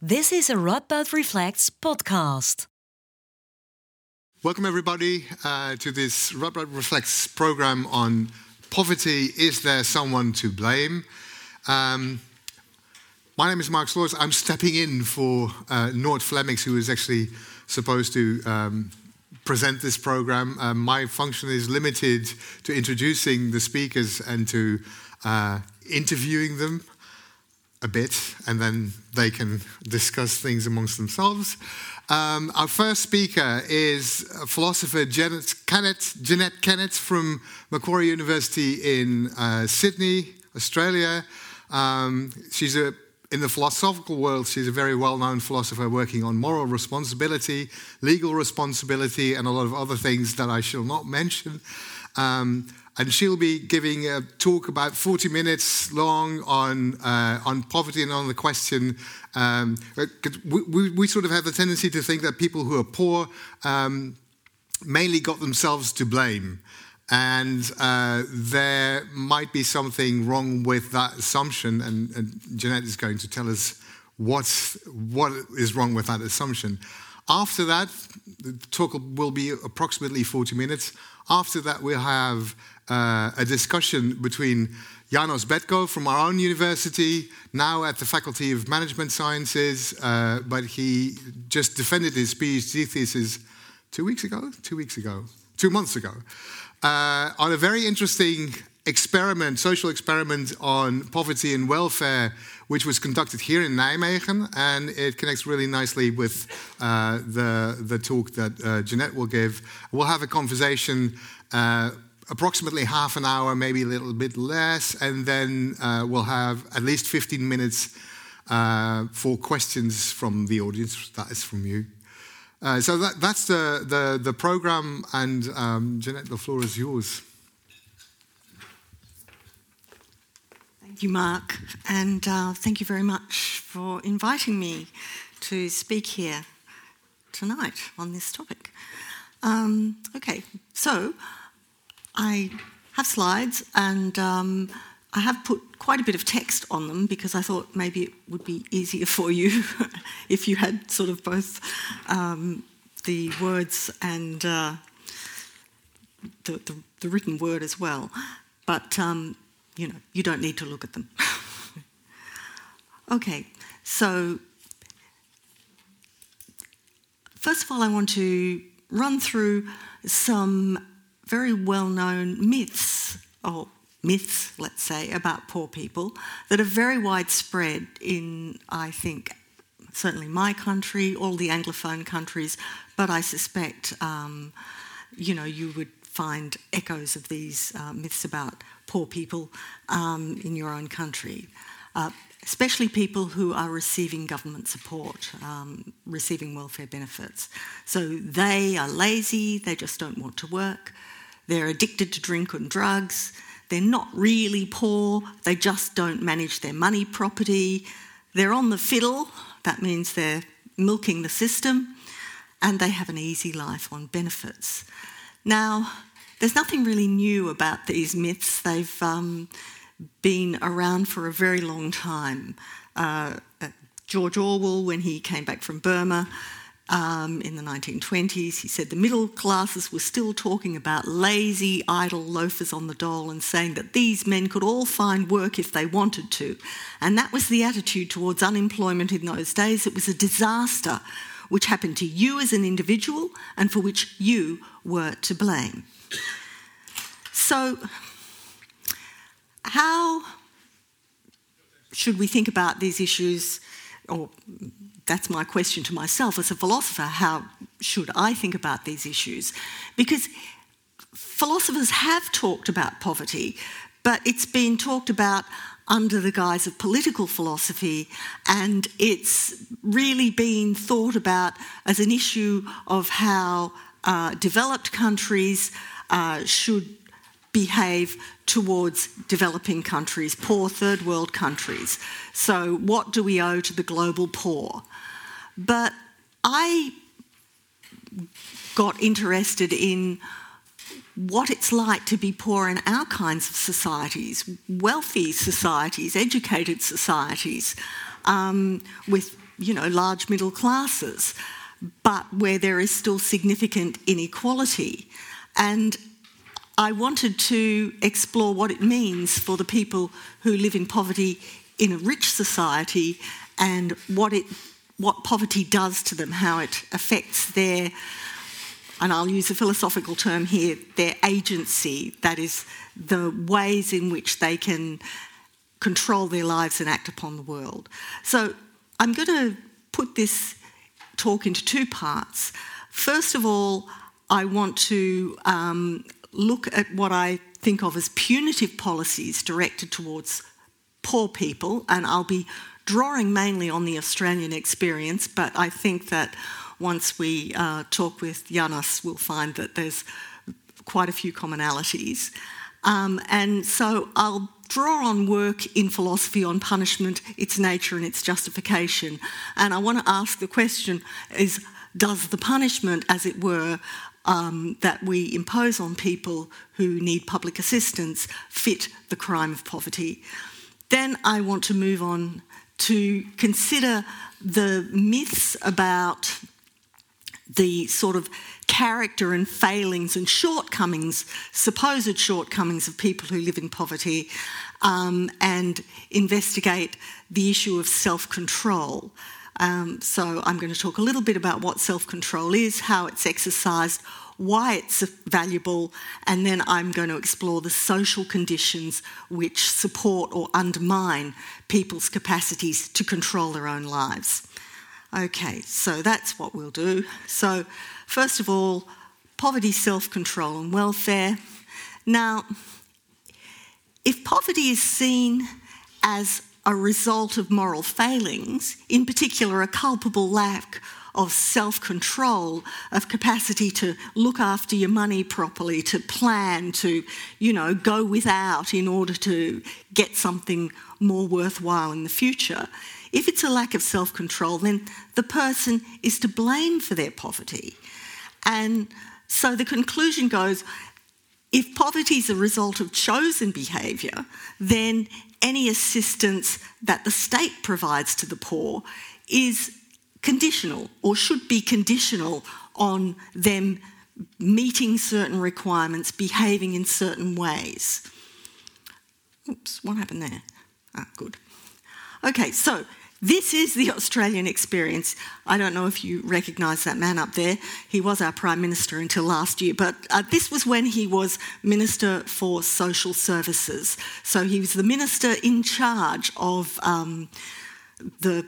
This is a Radboud Reflects podcast. Welcome, everybody, uh, to this Radboud Reflects program on poverty. Is there someone to blame? Um, my name is Mark Sloors. I'm stepping in for uh, Noord Flemings, who is actually supposed to um, present this program. Um, my function is limited to introducing the speakers and to uh, interviewing them a bit, and then they can discuss things amongst themselves. Um, our first speaker is philosopher Janet Kennett, Jeanette Kennett from Macquarie University in uh, Sydney, Australia. Um, she's a in the philosophical world, she's a very well known philosopher working on moral responsibility, legal responsibility, and a lot of other things that I shall not mention. Um, and she'll be giving a talk about 40 minutes long on, uh, on poverty and on the question. Um, we, we, we, sort of have the tendency to think that people who are poor um, mainly got themselves to blame. And uh, there might be something wrong with that assumption, and, and Jeanette is going to tell us what's, what is wrong with that assumption. After that, the talk will be approximately 40 minutes. After that, we'll have uh, a discussion between János Betkó from our own university, now at the Faculty of Management Sciences, uh, but he just defended his PhD thesis two weeks ago, two weeks ago, two months ago, uh, on a very interesting experiment, social experiment on poverty and welfare, which was conducted here in Nijmegen, and it connects really nicely with uh, the the talk that uh, Jeanette will give. We'll have a conversation uh, approximately half an hour, maybe a little bit less, and then uh, we'll have at least 15 minutes uh, for questions from the audience. That is from you. Uh, so that, that's the, the, the program, and um, Jeanette, the floor is yours. Thank you, Mark, and uh, thank you very much for inviting me to speak here tonight on this topic. Um, okay, so I have slides and um, I have put quite a bit of text on them because I thought maybe it would be easier for you if you had sort of both um, the words and uh, the, the, the, written word as well. But, um, you know, you don't need to look at them. okay, so first of all, I want to run through some very well known myths, or myths, let's say, about poor people that are very widespread in, I think, certainly my country, all the Anglophone countries, but I suspect, um, you know, you would find echoes of these uh, myths about poor people um, in your own country. Uh, especially people who are receiving government support, um, receiving welfare benefits. So they are lazy, they just don't want to work, they're addicted to drink and drugs. They're not really poor. They just don't manage their money property. They're on the fiddle. That means they're milking the system. And they have an easy life on benefits. Now, there's nothing really new about these myths. They've um, been around for a very long time. Uh, George Orwell, when he came back from Burma, um, in the 1920s. He said the middle classes were still talking about lazy, idle loafers on the dole and saying that these men could all find work if they wanted to. And that was the attitude towards unemployment in those days. It was a disaster which happened to you as an individual and for which you were to blame. So, how should we think about these issues, or that's my question to myself as a philosopher how should I think about these issues? Because philosophers have talked about poverty, but it's been talked about under the guise of political philosophy, and it's really been thought about as an issue of how uh, developed countries uh, should behave towards developing countries, poor third world countries. So, what do we owe to the global poor? But I got interested in what it's like to be poor in our kinds of societies, wealthy societies, educated societies, um, with you know, large middle classes, but where there is still significant inequality. And I wanted to explore what it means for the people who live in poverty in a rich society and what it what poverty does to them, how it affects their and I'll use a philosophical term here, their agency, that is the ways in which they can control their lives and act upon the world. So I'm going to put this talk into two parts. First of all, I want to um, look at what I think of as punitive policies directed towards poor people, and I'll be drawing mainly on the Australian experience, but I think that once we uh, talk with János, we'll find that there's quite a few commonalities. Um, and so I'll draw on work in philosophy on punishment, its nature, and its justification. And I want to ask the question is does the punishment, as it were, um, that we impose on people who need public assistance fit the crime of poverty? Then I want to move on to consider the myths about the sort of character and failings and shortcomings, supposed shortcomings of people who live in poverty, um, and investigate the issue of self control. Um, so, I'm going to talk a little bit about what self control is, how it's exercised, why it's valuable, and then I'm going to explore the social conditions which support or undermine people's capacities to control their own lives. Okay, so that's what we'll do. So, first of all, poverty, self control, and welfare. Now, if poverty is seen as a result of moral failings, in particular a culpable lack of self control, of capacity to look after your money properly, to plan, to, you know, go without in order to get something more worthwhile in the future, if it's a lack of self control, then the person is to blame for their poverty. And so the conclusion goes if poverty is a result of chosen behaviour, then any assistance that the state provides to the poor is conditional or should be conditional on them meeting certain requirements, behaving in certain ways. Oops, what happened there? Ah, good. Okay, so this is the Australian experience. I don't know if you recognise that man up there. He was our Prime Minister until last year, but uh, this was when he was Minister for Social Services. So he was the Minister in charge of um, the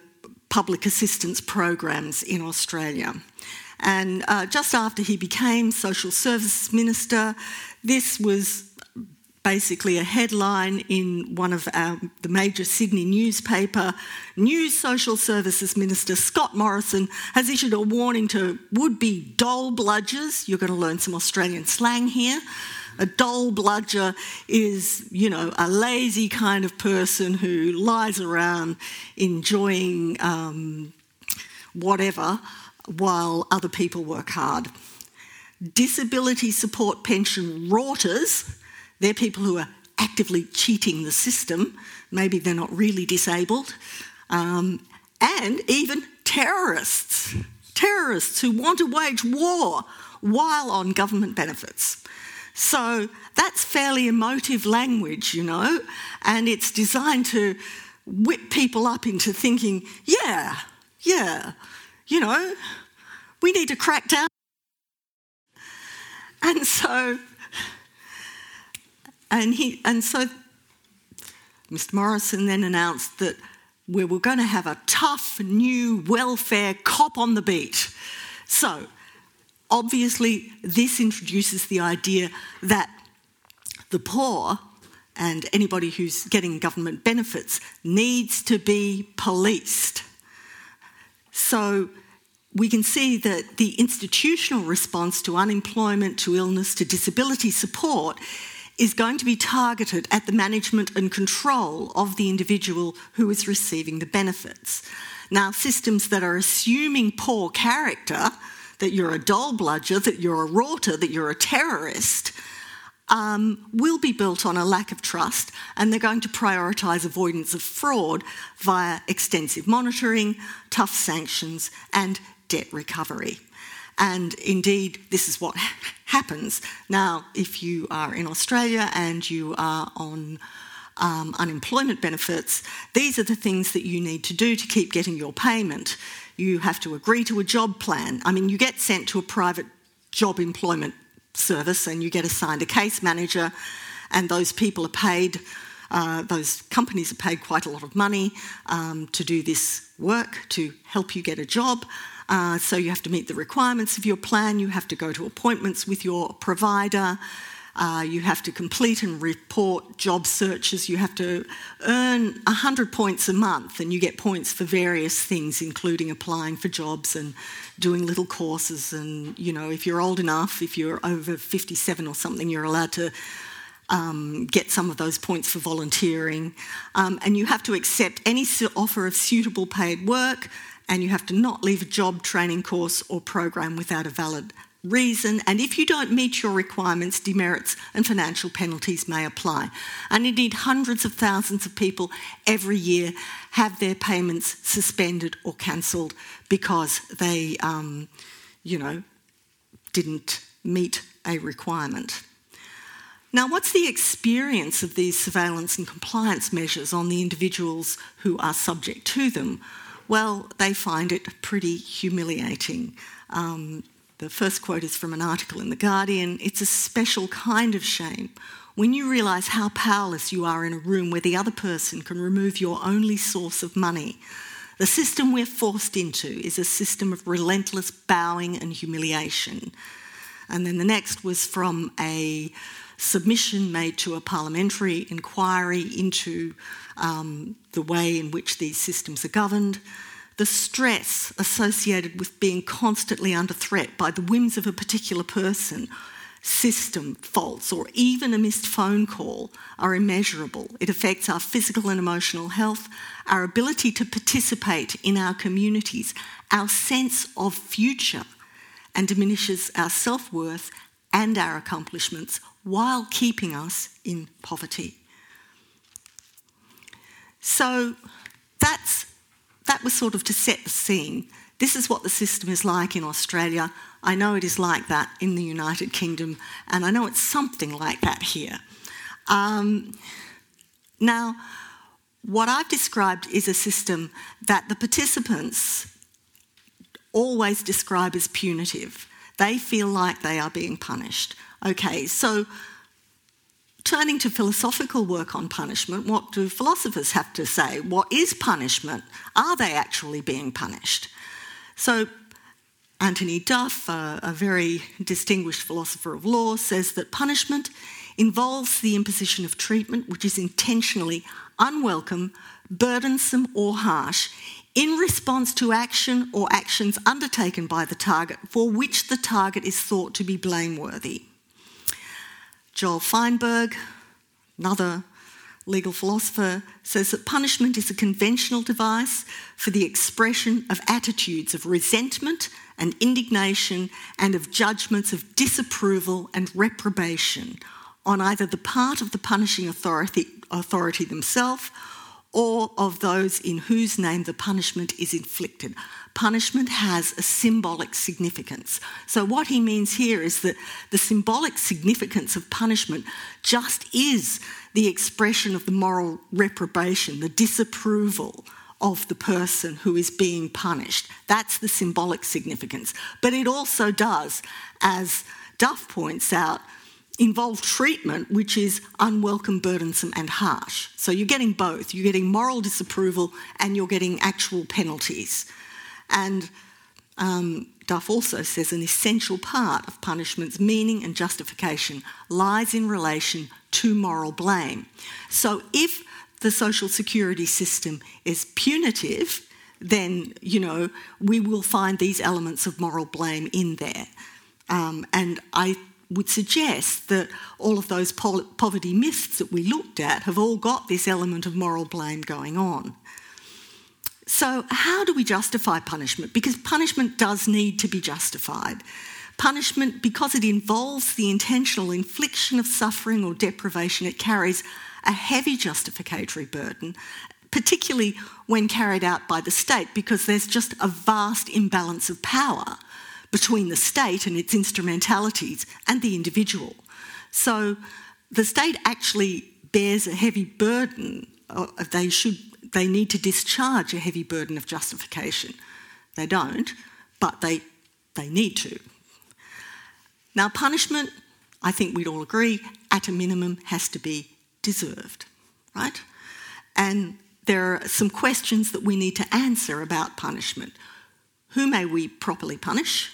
public assistance programs in Australia. And uh, just after he became Social Services Minister, this was basically a headline in one of our, the major Sydney newspaper. New Social Services Minister Scott Morrison has issued a warning to would-be dole bludgers. You're going to learn some Australian slang here. A dole bludger is, you know, a lazy kind of person who lies around enjoying um, whatever while other people work hard. Disability support pension rorters they're people who are actively cheating the system. Maybe they're not really disabled. Um, and even terrorists, terrorists who want to wage war while on government benefits. So that's fairly emotive language, you know, and it's designed to whip people up into thinking, yeah, yeah, you know, we need to crack down. And so and, he, and so Mr. Morrison then announced that we were going to have a tough new welfare cop on the beat. So, obviously, this introduces the idea that the poor and anybody who's getting government benefits needs to be policed. So, we can see that the institutional response to unemployment, to illness, to disability support is going to be targeted at the management and control of the individual who is receiving the benefits. Now, systems that are assuming poor character, that you're a dole bludger, that you're a rorter, that you're a terrorist, um, will be built on a lack of trust, and they're going to prioritise avoidance of fraud via extensive monitoring, tough sanctions, and debt recovery. And indeed, this is what happens. Now, if you are in Australia and you are on um, unemployment benefits, these are the things that you need to do to keep getting your payment. You have to agree to a job plan. I mean, you get sent to a private job employment service and you get assigned a case manager, and those people are paid. Uh, those companies are paid quite a lot of money um, to do this work to help you get a job. Uh, so you have to meet the requirements of your plan, you have to go to appointments with your provider, uh, you have to complete and report job searches, you have to earn 100 points a month, and you get points for various things, including applying for jobs and doing little courses. And, you know, if you're old enough, if you're over 57 or something, you're allowed to um, get some of those points for volunteering. Um, and you have to accept any offer of suitable paid work and you have to not leave a job training course or program without a valid reason, and if you don't meet your requirements, demerits and financial penalties may apply. And indeed, hundreds of thousands of people every year have their payments suspended or cancelled because they, um, you know, didn't meet a requirement. Now, what's the experience of these surveillance and compliance measures on the individuals who are subject to them? Well, they find it pretty humiliating. Um, the first quote is from an article in The Guardian. It's a special kind of shame when you realise how powerless you are in a room where the other person can remove your only source of money. The system we're forced into is a system of relentless bowing and humiliation. And then the next was from a submission made to a parliamentary inquiry into um, the way in which these systems are governed, the stress associated with being constantly under threat by the whims of a particular person, system faults, or even a missed phone call are immeasurable. It affects our physical and emotional health, our ability to participate in our communities, our sense of future, and diminishes our self worth and our accomplishments while keeping us in poverty. So that's, that was sort of to set the scene. This is what the system is like in Australia. I know it is like that in the United Kingdom, and I know it's something like that here. Um, now, what I've described is a system that the participants always describe as punitive. They feel like they are being punished. Okay, so turning to philosophical work on punishment, what do philosophers have to say? What is punishment? Are they actually being punished? So, Antony Duff, a, a, very distinguished philosopher of law, says that punishment involves the imposition of treatment which is intentionally unwelcome, burdensome, or harsh in response to action or actions undertaken by the target for which the target is thought to be blameworthy. Joel Feinberg, another legal philosopher, says that punishment is a conventional device for the expression of attitudes of resentment and indignation and of judgments of disapproval and reprobation on either the part of the punishing authority, authority themselves or of those in whose name the punishment is inflicted. Punishment has a symbolic significance. So, what he means here is that the symbolic significance of punishment just is the expression of the moral reprobation, the disapproval of the person who is being punished. That's the symbolic significance. But it also does, as Duff points out, involve treatment which is unwelcome, burdensome, and harsh. So you're getting both. You're getting moral disapproval and you're getting actual penalties. And um, Duff also says an essential part of punishment's meaning and justification lies in relation to moral blame. So if the social security system is punitive, then, you know, we will find these elements of moral blame in there. Um, and I would suggest that all of those poverty myths that we looked at have all got this element of moral blame going on. So, how do we justify punishment? Because punishment does need to be justified. Punishment, because it involves the intentional infliction of suffering or deprivation, it carries a heavy justificatory burden, particularly when carried out by the state, because there's just a vast imbalance of power between the state and its instrumentalities and the individual. So the state actually bears a heavy burden. Uh, they should, they need to discharge a heavy burden of justification. They don't, but they, they need to. Now, punishment, I think we'd all agree, at a minimum has to be deserved, right? And there are some questions that we need to answer about punishment. Who may we properly punish?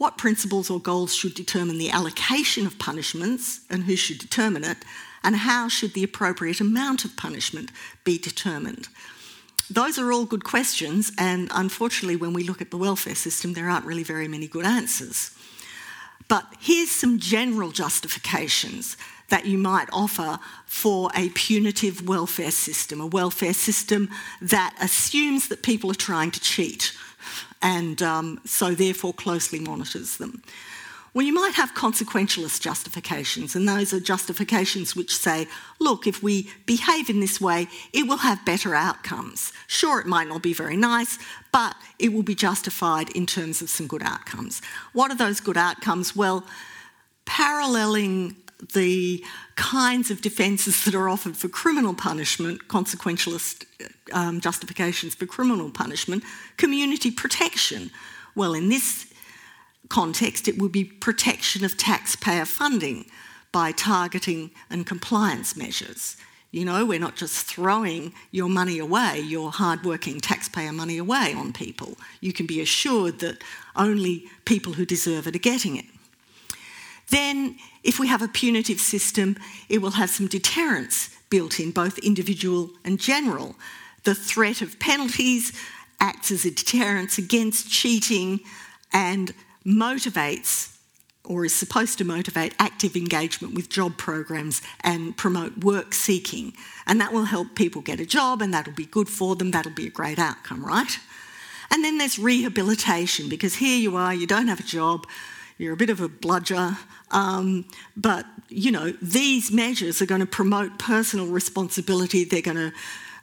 What principles or goals should determine the allocation of punishments and who should determine it? And how should the appropriate amount of punishment be determined? Those are all good questions, and unfortunately, when we look at the welfare system, there aren't really very many good answers. But here's some general justifications that you might offer for a punitive welfare system, a welfare system that assumes that people are trying to cheat and um, so therefore closely monitors them. Well, you might have consequentialist justifications, and those are justifications which say, look, if we behave in this way, it will have better outcomes. Sure, it might not be very nice, but it will be justified in terms of some good outcomes. What are those good outcomes? Well, paralleling the kinds of defences that are offered for criminal punishment, consequentialist um, justifications for criminal punishment, community protection. Well, in this context, it would be protection of taxpayer funding by targeting and compliance measures. You know, we're not just throwing your money away, your hard-working taxpayer money away on people. You can be assured that only people who deserve it are getting it. Then, if we have a punitive system, it will have some deterrence built in, both individual and general. The threat of penalties acts as a deterrence against cheating and motivates or is supposed to motivate active engagement with job programs and promote work seeking. And that will help people get a job and that'll be good for them, that'll be a great outcome, right? And then there's rehabilitation because here you are, you don't have a job, you're a bit of a bludger, um, but you know these measures are going to promote personal responsibility. They're going to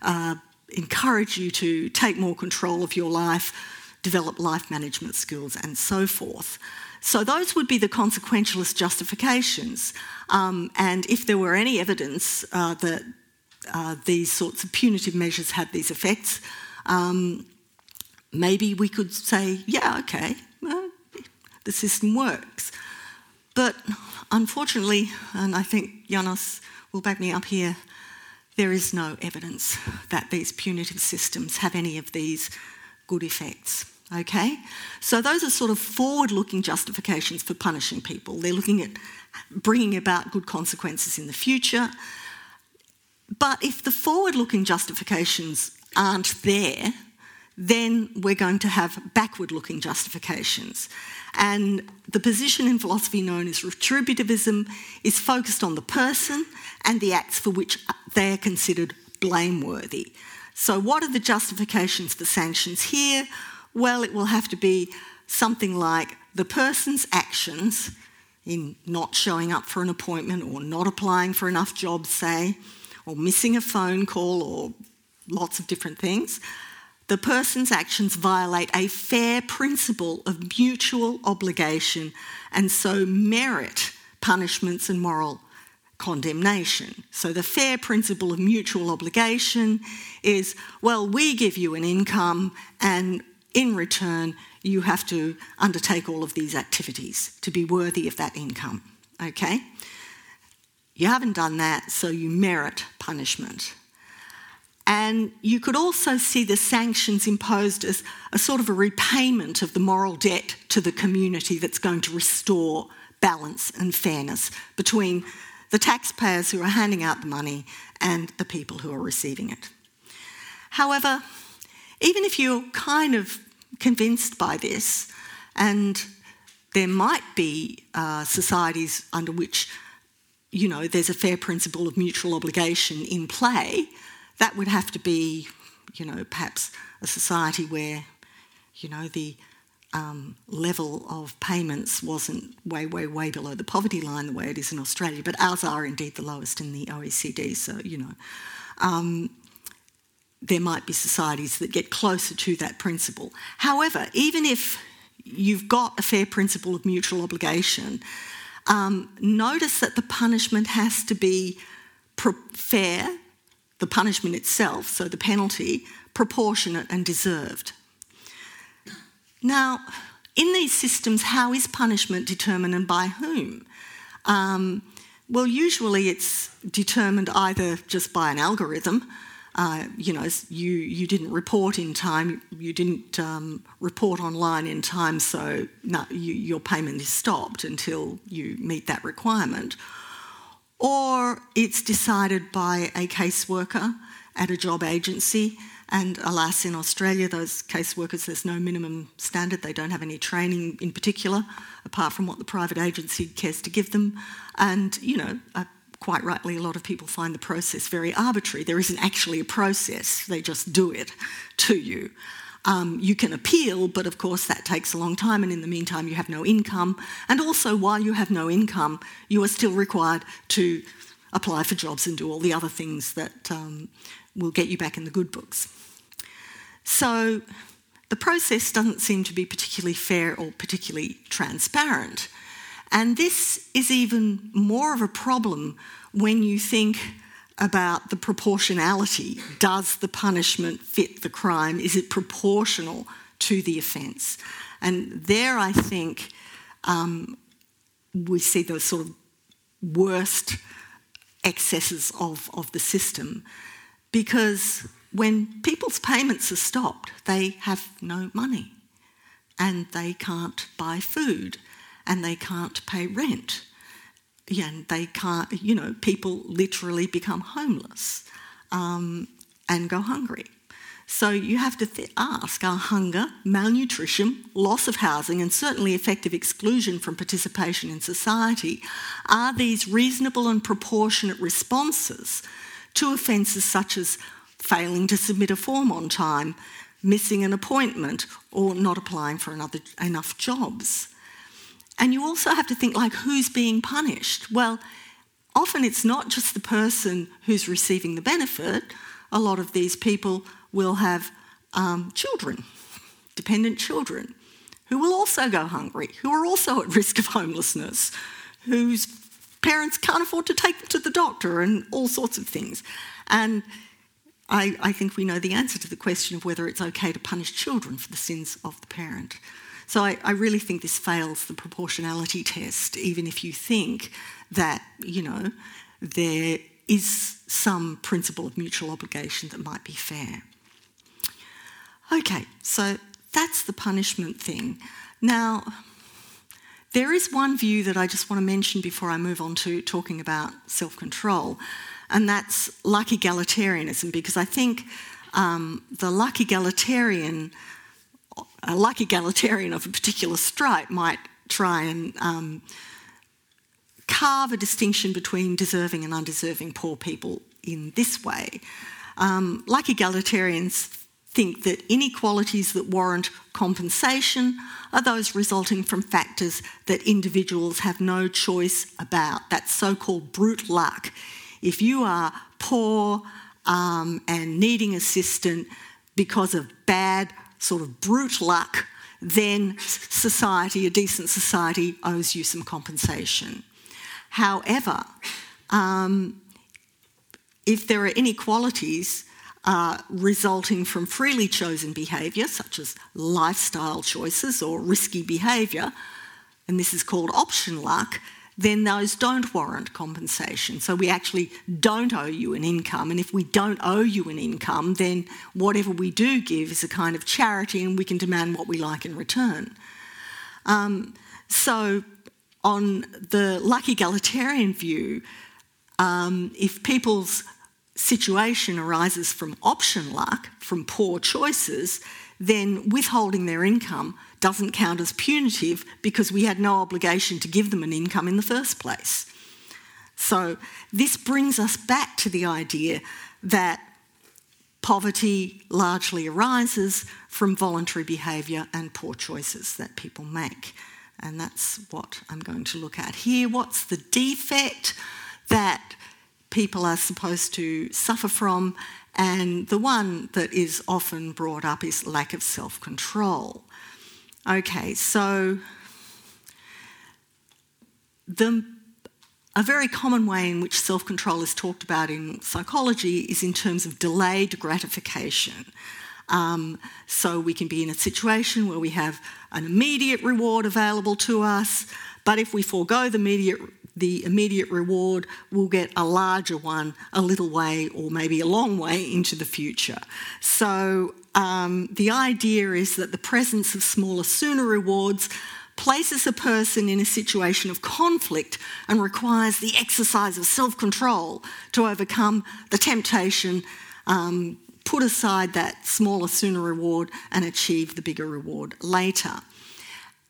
uh, encourage you to take more control of your life, develop life management skills, and so forth. So those would be the consequentialist justifications. Um, and if there were any evidence uh, that uh, these sorts of punitive measures had these effects, um, maybe we could say, yeah, okay, well, the system works. But unfortunately, and I think János will back me up here, there is no evidence that these punitive systems have any of these good effects. Okay? So those are sort of forward looking justifications for punishing people. They're looking at bringing about good consequences in the future. But if the forward looking justifications aren't there, then we're going to have backward looking justifications. And the position in philosophy known as retributivism is focused on the person and the acts for which they are considered blameworthy. So, what are the justifications for sanctions here? Well, it will have to be something like the person's actions in not showing up for an appointment or not applying for enough jobs, say, or missing a phone call or lots of different things the person's actions violate a fair principle of mutual obligation and so merit punishments and moral condemnation. So, the fair principle of mutual obligation is well, we give you an income, and in return, you have to undertake all of these activities to be worthy of that income. Okay? You haven't done that, so you merit punishment. And you could also see the sanctions imposed as a sort of a repayment of the moral debt to the community that's going to restore balance and fairness between the taxpayers who are handing out the money and the people who are receiving it. However, even if you're kind of convinced by this, and there might be uh, societies under which, you know, there's a fair principle of mutual obligation in play, that would have to be, you know, perhaps a society where, you know, the um, level of payments wasn't way, way, way below the poverty line the way it is in Australia, but ours are indeed the lowest in the OECD. So, you know, um, there might be societies that get closer to that principle. However, even if you've got a fair principle of mutual obligation, um, notice that the punishment has to be pro- fair, the punishment itself, so the penalty, proportionate and deserved. Now, in these systems, how is punishment determined and by whom? Um, well, usually it's determined either just by an algorithm. Uh, you know, you, you didn't report in time, you didn't um, report online in time, so no, you, your payment is stopped until you meet that requirement. Or it's decided by a caseworker at a job agency and alas, in Australia, those caseworkers, there's no minimum standard. They don't have any training in particular, apart from what the private agency cares to give them. And, you know, uh, quite rightly, a lot of people find the process very arbitrary. There isn't actually a process, they just do it to you. Um, you can appeal, but of course that takes a long time, and in the meantime, you have no income. And also, while you have no income, you are still required to apply for jobs and do all the other things that um, will get you back in the good books. So the process doesn't seem to be particularly fair or particularly transparent. And this is even more of a problem when you think about the proportionality. Does the punishment fit the crime? Is it proportional to the offence? And there, I think, um, we see the sort of worst excesses of, of the system because when people's payments are stopped, they have no money and they can't buy food and they can't pay rent. And they can't, you know, people literally become homeless um, and go hungry. So you have to th- ask are hunger, malnutrition, loss of housing, and certainly effective exclusion from participation in society, are these reasonable and proportionate responses to offences such as failing to submit a form on time, missing an appointment, or not applying for another, enough jobs. And you also have to think like who's being punished? Well, often it's not just the person who's receiving the benefit. A lot of these people will have um, children, dependent children, who will also go hungry, who are also at risk of homelessness, whose parents can't afford to take them to the doctor, and all sorts of things. And I, I, think we know the answer to the question of whether it's okay to punish children for the sins of the parent. So I, I, really think this fails the proportionality test, even if you think that, you know, there is some principle of mutual obligation that might be fair. Okay, so that's the punishment thing. Now, there is one view that I just want to mention before I move on to talking about self control, and that's luck egalitarianism, because I think um, the luck egalitarian, a luck egalitarian of a particular stripe might try and um, carve a distinction between deserving and undeserving poor people in this way. Um, luck egalitarians think that inequalities that warrant compensation are those resulting from factors that individuals have no choice about. That's so called brute luck. If you are poor um, and needing assistance because of bad, sort of brute luck, then society, a decent society, owes you some compensation. However, um, if there are inequalities uh, resulting from freely chosen behaviour, such as lifestyle choices or risky behaviour, and this is called option luck, then those don't warrant compensation. So we actually don't owe you an income. And if we don't owe you an income, then whatever we do give is a kind of charity and we can demand what we like in return. Um, so, on the luck egalitarian view, um, if people's situation arises from option luck, from poor choices, then withholding their income doesn't count as punitive because we had no obligation to give them an income in the first place. So, this brings us back to the idea that poverty largely arises from voluntary behaviour and poor choices that people make. And that's what I'm going to look at here. What's the defect that people are supposed to suffer from? And the one that is often brought up is lack of self control. Okay, so the, a very common way in which self control is talked about in psychology is in terms of delayed gratification. Um, so we can be in a situation where we have an immediate reward available to us, but if we forego the immediate, the immediate reward, we'll get a larger one a little way or maybe a long way into the future. So um, the idea is that the presence of smaller, sooner rewards places a person in a situation of conflict and requires the exercise of self control to overcome the temptation um, put aside that smaller, sooner reward and achieve the bigger reward later.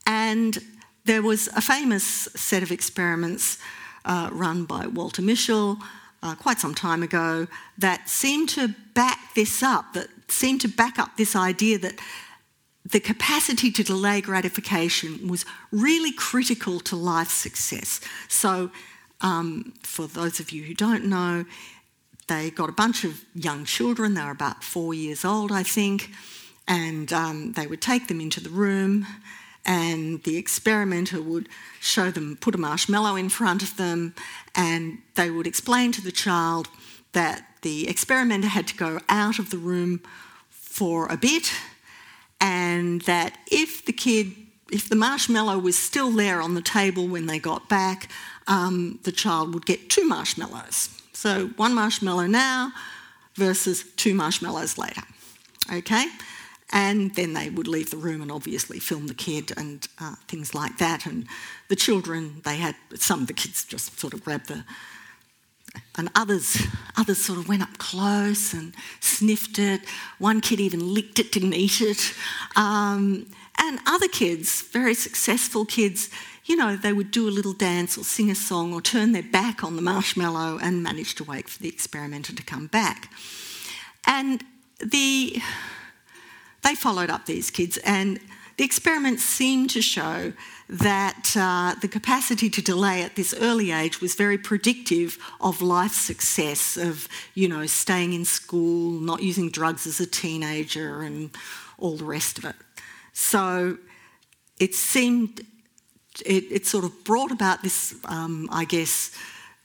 And there was a famous set of experiments uh, run by Walter Mischel uh, quite some time ago that seemed to back this up, that seemed to back up this idea that the capacity to delay gratification was really critical to life success. So, um, for those of you who don't know, they got a bunch of young children, they were about four years old, I think, and um, they would take them into the room, and the experimenter would show them, put a marshmallow in front of them, and they would explain to the child that the experimenter had to go out of the room for a bit, and that if the kid if the marshmallow was still there on the table when they got back, um, the child would get two marshmallows. So one marshmallow now versus two marshmallows later. Okay? And then they would leave the room and obviously film the kid and uh, things like that. And the children, they had some of the kids just sort of grabbed the, and others, others sort of went up close and sniffed it. One kid even licked it, didn't eat it. Um, and other kids, very successful kids, you know, they would do a little dance or sing a song or turn their back on the marshmallow and manage to wait for the experimenter to come back. And the, they followed up these kids, and the experiments seemed to show that uh, the capacity to delay at this early age was very predictive of life success, of, you know, staying in school, not using drugs as a teenager, and all the rest of it. So it seemed it, it sort of brought about this, um, I guess,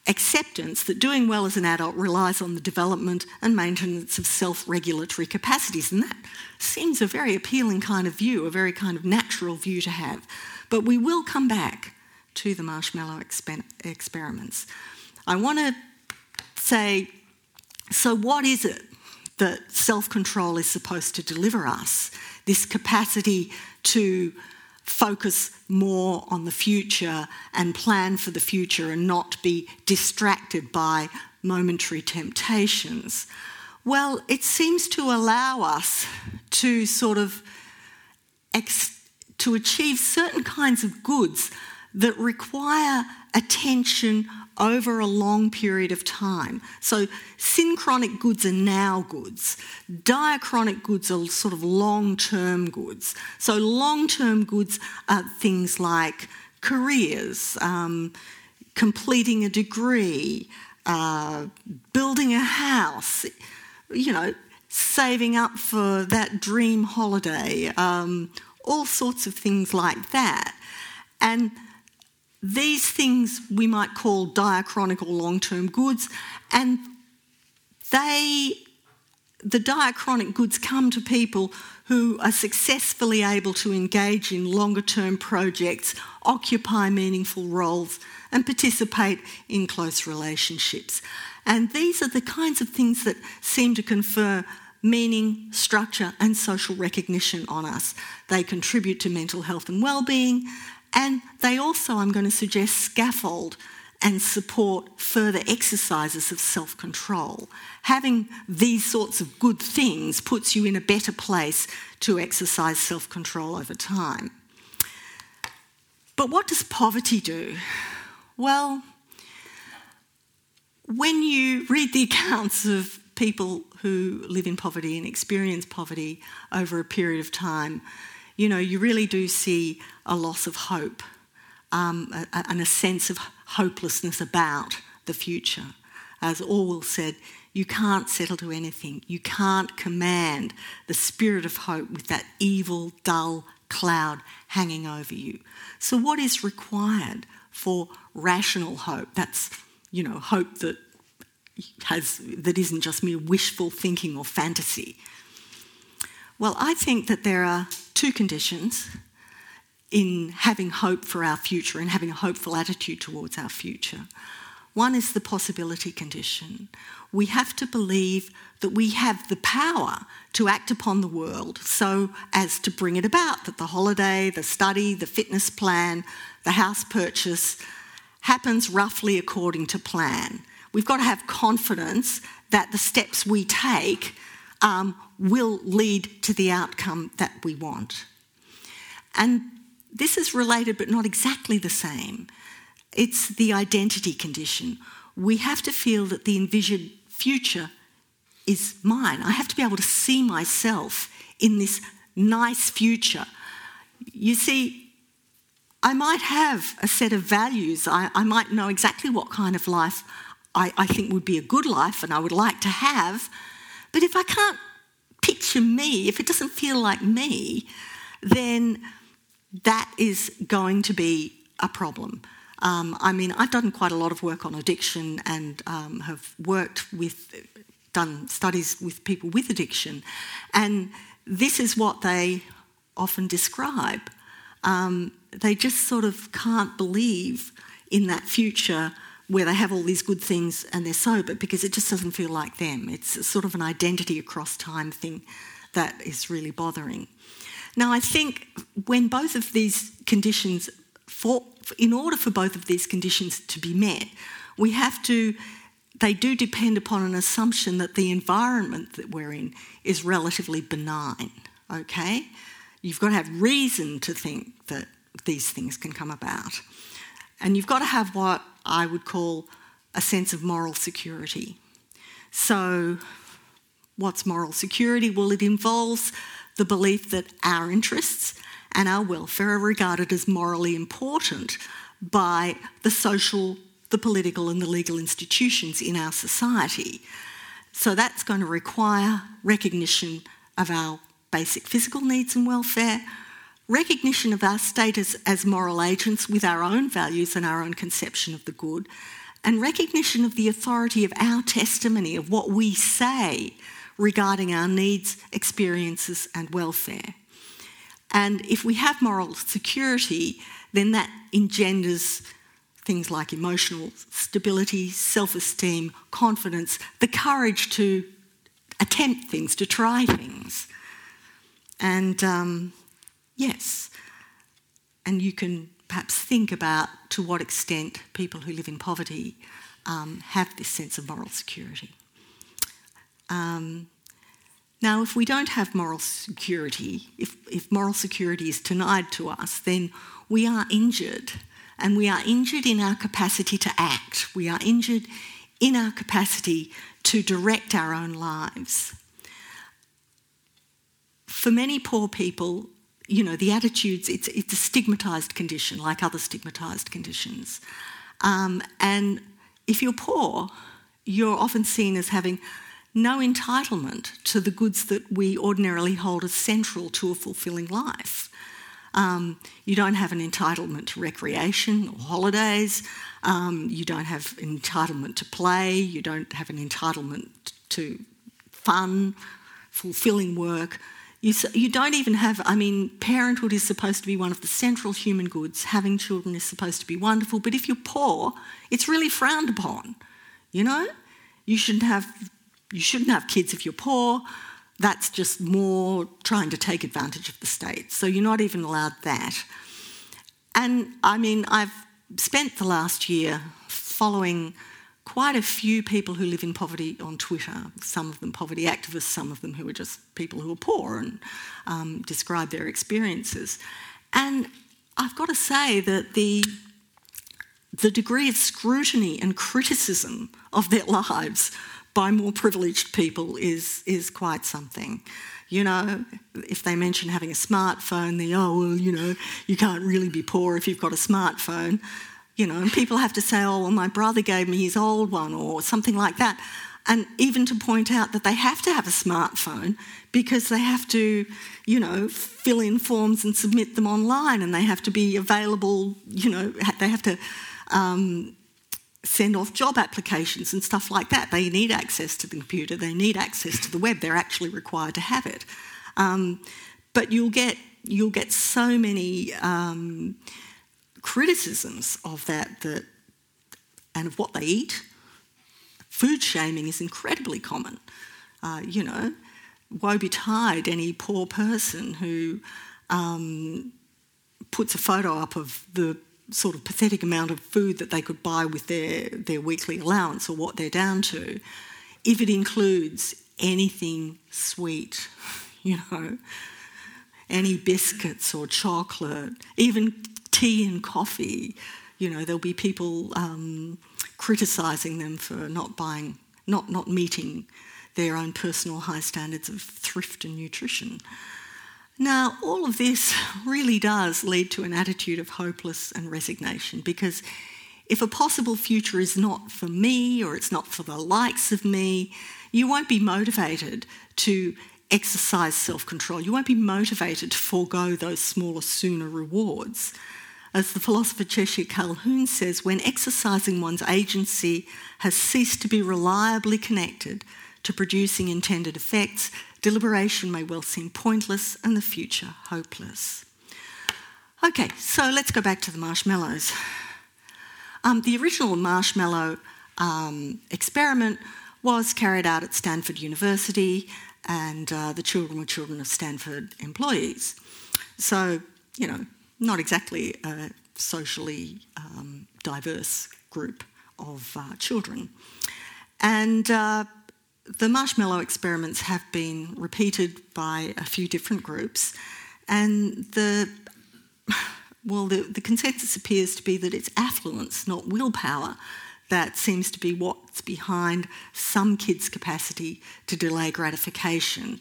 acceptance that doing well as an adult relies on the development and maintenance of self regulatory capacities. And that seems a very appealing kind of view, a very kind of natural view to have. But we will come back to the marshmallow exper- experiments. I want to say so, what is it that self control is supposed to deliver us? This capacity to focus more on the future and plan for the future and not be distracted by momentary temptations. Well, it seems to allow us to sort of to achieve certain kinds of goods that require attention over a long period of time. So, synchronic goods are now goods, diachronic goods are sort of long term goods. So, long term goods are things like careers, um, completing a degree, uh, building a house, you know, saving up for that dream holiday, um, all sorts of things like that. And these things we might call diachronic or long term goods, and they, the diachronic goods come to people who are successfully able to engage in longer term projects, occupy meaningful roles, and participate in close relationships. And these are the kinds of things that seem to confer meaning, structure, and social recognition on us. They contribute to mental health and well-being, and they also, I'm going to suggest, scaffold and support further exercises of self control. Having these sorts of good things puts you in a better place to exercise self control over time. But what does poverty do? Well, when you read the accounts of people who live in poverty and experience poverty over a period of time, you know, you really do see a loss of hope um, and a sense of hopelessness about the future. As Orwell said, you can't settle to anything. You can't command the spirit of hope with that evil, dull cloud hanging over you. So, what is required for rational hope? That's, you know, hope that has that isn't just mere wishful thinking or fantasy. Well, I think that there are two conditions in having hope for our future and having a hopeful attitude towards our future. One is the possibility condition. We have to believe that we have the power to act upon the world so as to bring it about, that the holiday, the study, the fitness plan, the house purchase happens roughly according to plan. We've got to have confidence that the steps we take um, will lead to the outcome that we want. And this is related but not exactly the same. It's the identity condition. We have to feel that the envisioned future is mine. I have to be able to see myself in this nice future. You see, I might have a set of values. I, I might know exactly what kind of life I, I think would be a good life and I would like to have. But if I can't picture me, if it doesn't feel like me, then that is going to be a problem. Um, I mean, I've done quite a lot of work on addiction and um, have worked with, done studies with people with addiction, and this is what they often describe. Um, they just sort of can't believe in that future where they have all these good things and they're sober because it just doesn't feel like them. It's sort of an identity across time thing that is really bothering. Now, I think when both of these conditions, for, in order for both of these conditions to be met, we have to, they do depend upon an assumption that the environment that we're in is relatively benign, okay? You've got to have reason to think that these things can come about. And you've got to have what I would call a sense of moral security. So, what's moral security? Well, it involves the belief that our interests and our welfare are regarded as morally important by the social, the political, and the legal institutions in our society. So that's going to require recognition of our basic physical needs and welfare, recognition of our status as moral agents with our own values and our own conception of the good, and recognition of the authority of our testimony, of what we say regarding our needs, experiences, and welfare. And if we have moral security, then that engenders things like emotional stability, self esteem, confidence, the courage to attempt things, to try things. And um, yes, and you can perhaps think about to what extent people who live in poverty um, have this sense of moral security. Um, now, if we don't have moral security, if, if moral security is denied to us, then we are injured. And we are injured in our capacity to act. We are injured in our capacity to direct our own lives. For many poor people, you know, the attitudes, it's, it's a stigmatised condition like other stigmatised conditions. Um, and if you're poor, you're often seen as having no entitlement to the goods that we ordinarily hold as central to a fulfilling life. Um, you don't have an entitlement to recreation or holidays. Um, you don't have an entitlement to play. You don't have an entitlement to fun, fulfilling work. You, you don't even have, I mean, parenthood is supposed to be one of the central human goods. Having children is supposed to be wonderful, but if you're poor, it's really frowned upon. You know? You shouldn't have you shouldn't have kids if you're poor. That's just more trying to take advantage of the state. So you're not even allowed that. And I mean, I've spent the last year following quite a few people who live in poverty on Twitter, some of them poverty activists, some of them who are just people who are poor and um, describe their experiences. And I've got to say that the, the degree of scrutiny and criticism of their lives by more privileged people is, is quite something. You know, if they mention having a smartphone, they, oh, well, you know, you can't really be poor if you've got a smartphone. You know, and people have to say, oh, well, my brother gave me his old one or something like that. And even to point out that they have to have a smartphone because they have to, you know, fill in forms and submit them online and they have to be available, you know, they have to um, send off job applications and stuff like that. They need access to the computer, they need access to the web, they're actually required to have it. Um, but you'll get, you'll get so many um, criticisms of that, that and of what they eat. Food shaming is incredibly common. Uh, you know, woe betide any poor person who um, puts a photo up of the sort of pathetic amount of food that they could buy with their, their weekly allowance or what they're down to, if it includes anything sweet, you know, any biscuits or chocolate, even tea and coffee, you know, there'll be people um, criticising them for not buying, not, not meeting their own personal high standards of thrift and nutrition. Now, all of this really does lead to an attitude of hopeless and resignation because if a possible future is not for me or it's not for the likes of me, you won't be motivated to exercise self control. You won't be motivated to forego those smaller, sooner rewards. As the philosopher Cheshire Calhoun says, when exercising one's agency has ceased to be reliably connected to producing intended effects, deliberation may well seem pointless and the future hopeless. Okay, so let's go back to the marshmallows. Um, the original marshmallow um, experiment was carried out at Stanford University, and uh, the children were children of Stanford employees. So, you know, not exactly a socially um, diverse group of uh, children. And uh, the marshmallow experiments have been repeated by a few different groups, and the well, the, the consensus appears to be that it's affluence, not willpower, that seems to be what's behind some kids' capacity to delay gratification.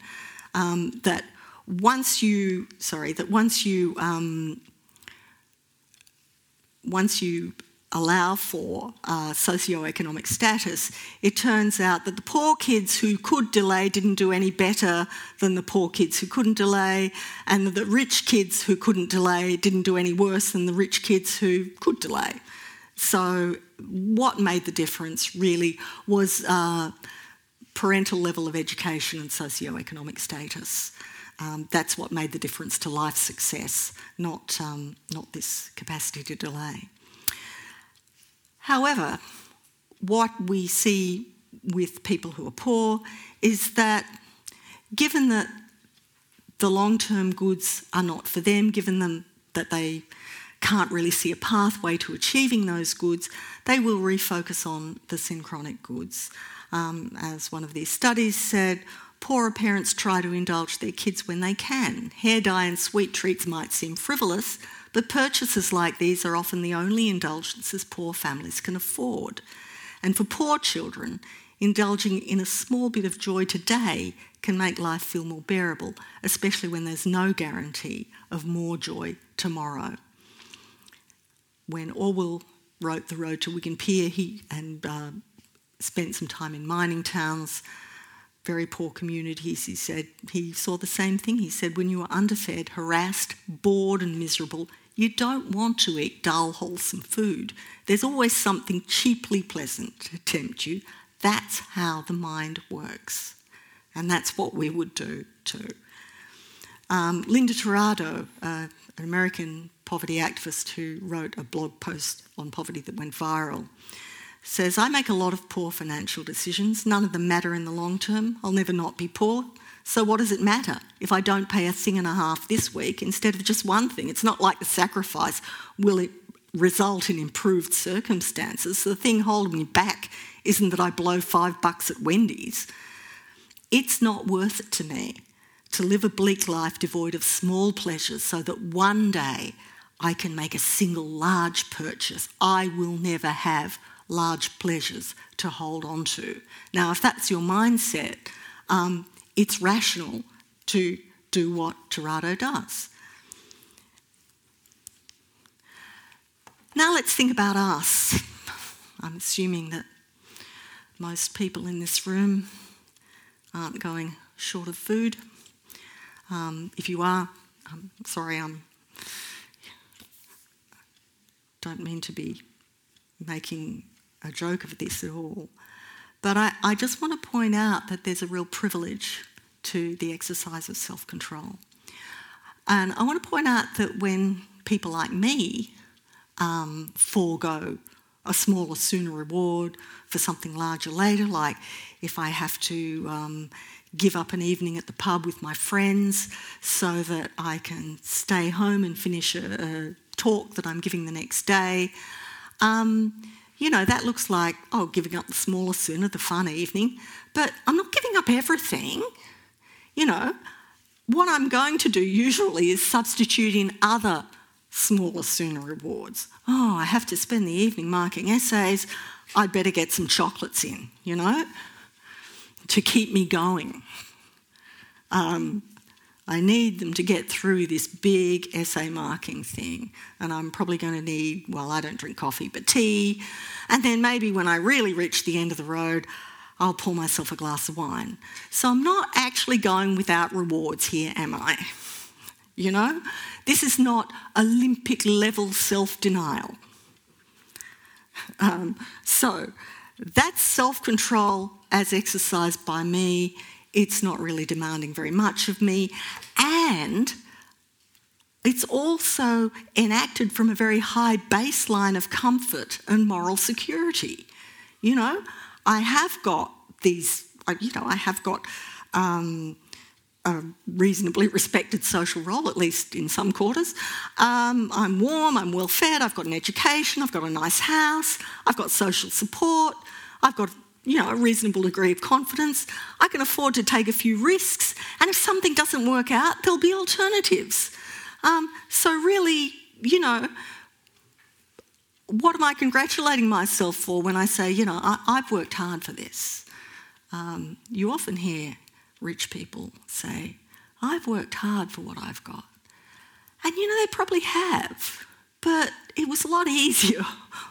Um, that once you, sorry, that once you, um, once you allow for uh, socioeconomic status, it turns out that the poor kids who could delay didn't do any better than the poor kids who couldn't delay, and the rich kids who couldn't delay didn't do any worse than the rich kids who could delay. So, what made the difference really was uh, parental level of education and socioeconomic status. Um, that's what made the difference to life success, not, um, not this capacity to delay. However, what we see with people who are poor is that given that the long term goods are not for them, given them that they can't really see a pathway to achieving those goods, they will refocus on the synchronic goods. Um, as one of these studies said, poorer parents try to indulge their kids when they can. Hair dye and sweet treats might seem frivolous, but purchases like these are often the only indulgences poor families can afford. And for poor children, indulging in a small bit of joy today can make life feel more bearable, especially when there's no guarantee of more joy tomorrow. When Orwell wrote The Road to Wigan Pier he, and uh, spent some time in mining towns, very poor communities, he said, he saw the same thing. He said, when you are underfed, harassed, bored, and miserable, you don't want to eat dull, wholesome food. There's always something cheaply pleasant to tempt you. That's how the mind works. And that's what we would do too. Um, Linda Tirado, uh, an American poverty activist who wrote a blog post on poverty that went viral, says, I make a lot of poor financial decisions. None of them matter in the long term. I'll never not be poor. So, what does it matter if I don't pay a thing and a half this week instead of just one thing? It's not like the sacrifice will it result in improved circumstances. The thing holding me back isn't that I blow five bucks at Wendy's. It's not worth it to me to live a bleak life devoid of small pleasures so that one day I can make a single large purchase. I will never have large pleasures to hold on to. Now, if that's your mindset, um, it's rational to do what Tirado does. Now let's think about us. I'm assuming that most people in this room aren't going short of food. Um, if you are, I'm sorry, I'm don't mean to be making a joke of this at all. But I, I just want to point out that there's a real privilege to the exercise of self control. And I want to point out that when people like me um, forego a smaller, sooner reward for something larger later, like if I have to um, give up an evening at the pub with my friends so that I can stay home and finish a, a talk that I'm giving the next day. Um, you know, that looks like, oh, giving up the smaller sooner, the fun evening. But I'm not giving up everything. You know, what I'm going to do usually is substitute in other smaller sooner rewards. Oh, I have to spend the evening marking essays. I'd better get some chocolates in, you know, to keep me going. Um, I need them to get through this big essay marking thing. And I'm probably going to need, well, I don't drink coffee, but tea. And then maybe when I really reach the end of the road, I'll pour myself a glass of wine. So I'm not actually going without rewards here, am I? You know? This is not Olympic level self denial. Um, so that's self control as exercised by me. It's not really demanding very much of me. And it's also enacted from a very high baseline of comfort and moral security. You know, I have got these, you know, I have got um, a reasonably respected social role, at least in some quarters. Um, I'm warm, I'm well fed, I've got an education, I've got a nice house, I've got social support, I've got you know, a reasonable degree of confidence. I can afford to take a few risks, and if something doesn't work out, there'll be alternatives. Um, so, really, you know, what am I congratulating myself for when I say, you know, I, have worked hard for this? Um, you often hear rich people say, I've worked hard for what I've got. And you know, they probably have, but it was a lot easier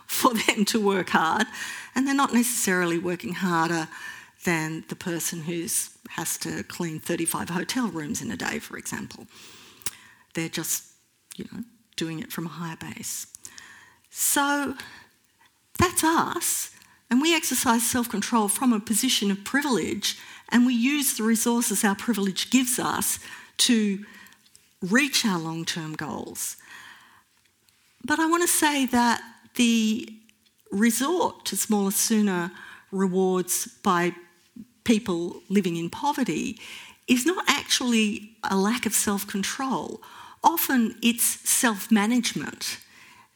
for them to work hard, and they're not necessarily working harder than the person who has to clean 35 hotel rooms in a day, for example. They're just, you know, doing it from a higher base. So that's us, and we exercise self control from a position of privilege, and we use the resources our privilege gives us to reach our long term goals. But I want to say that the resort to smaller, sooner rewards by people living in poverty is not actually a lack of self control. Often it's self management.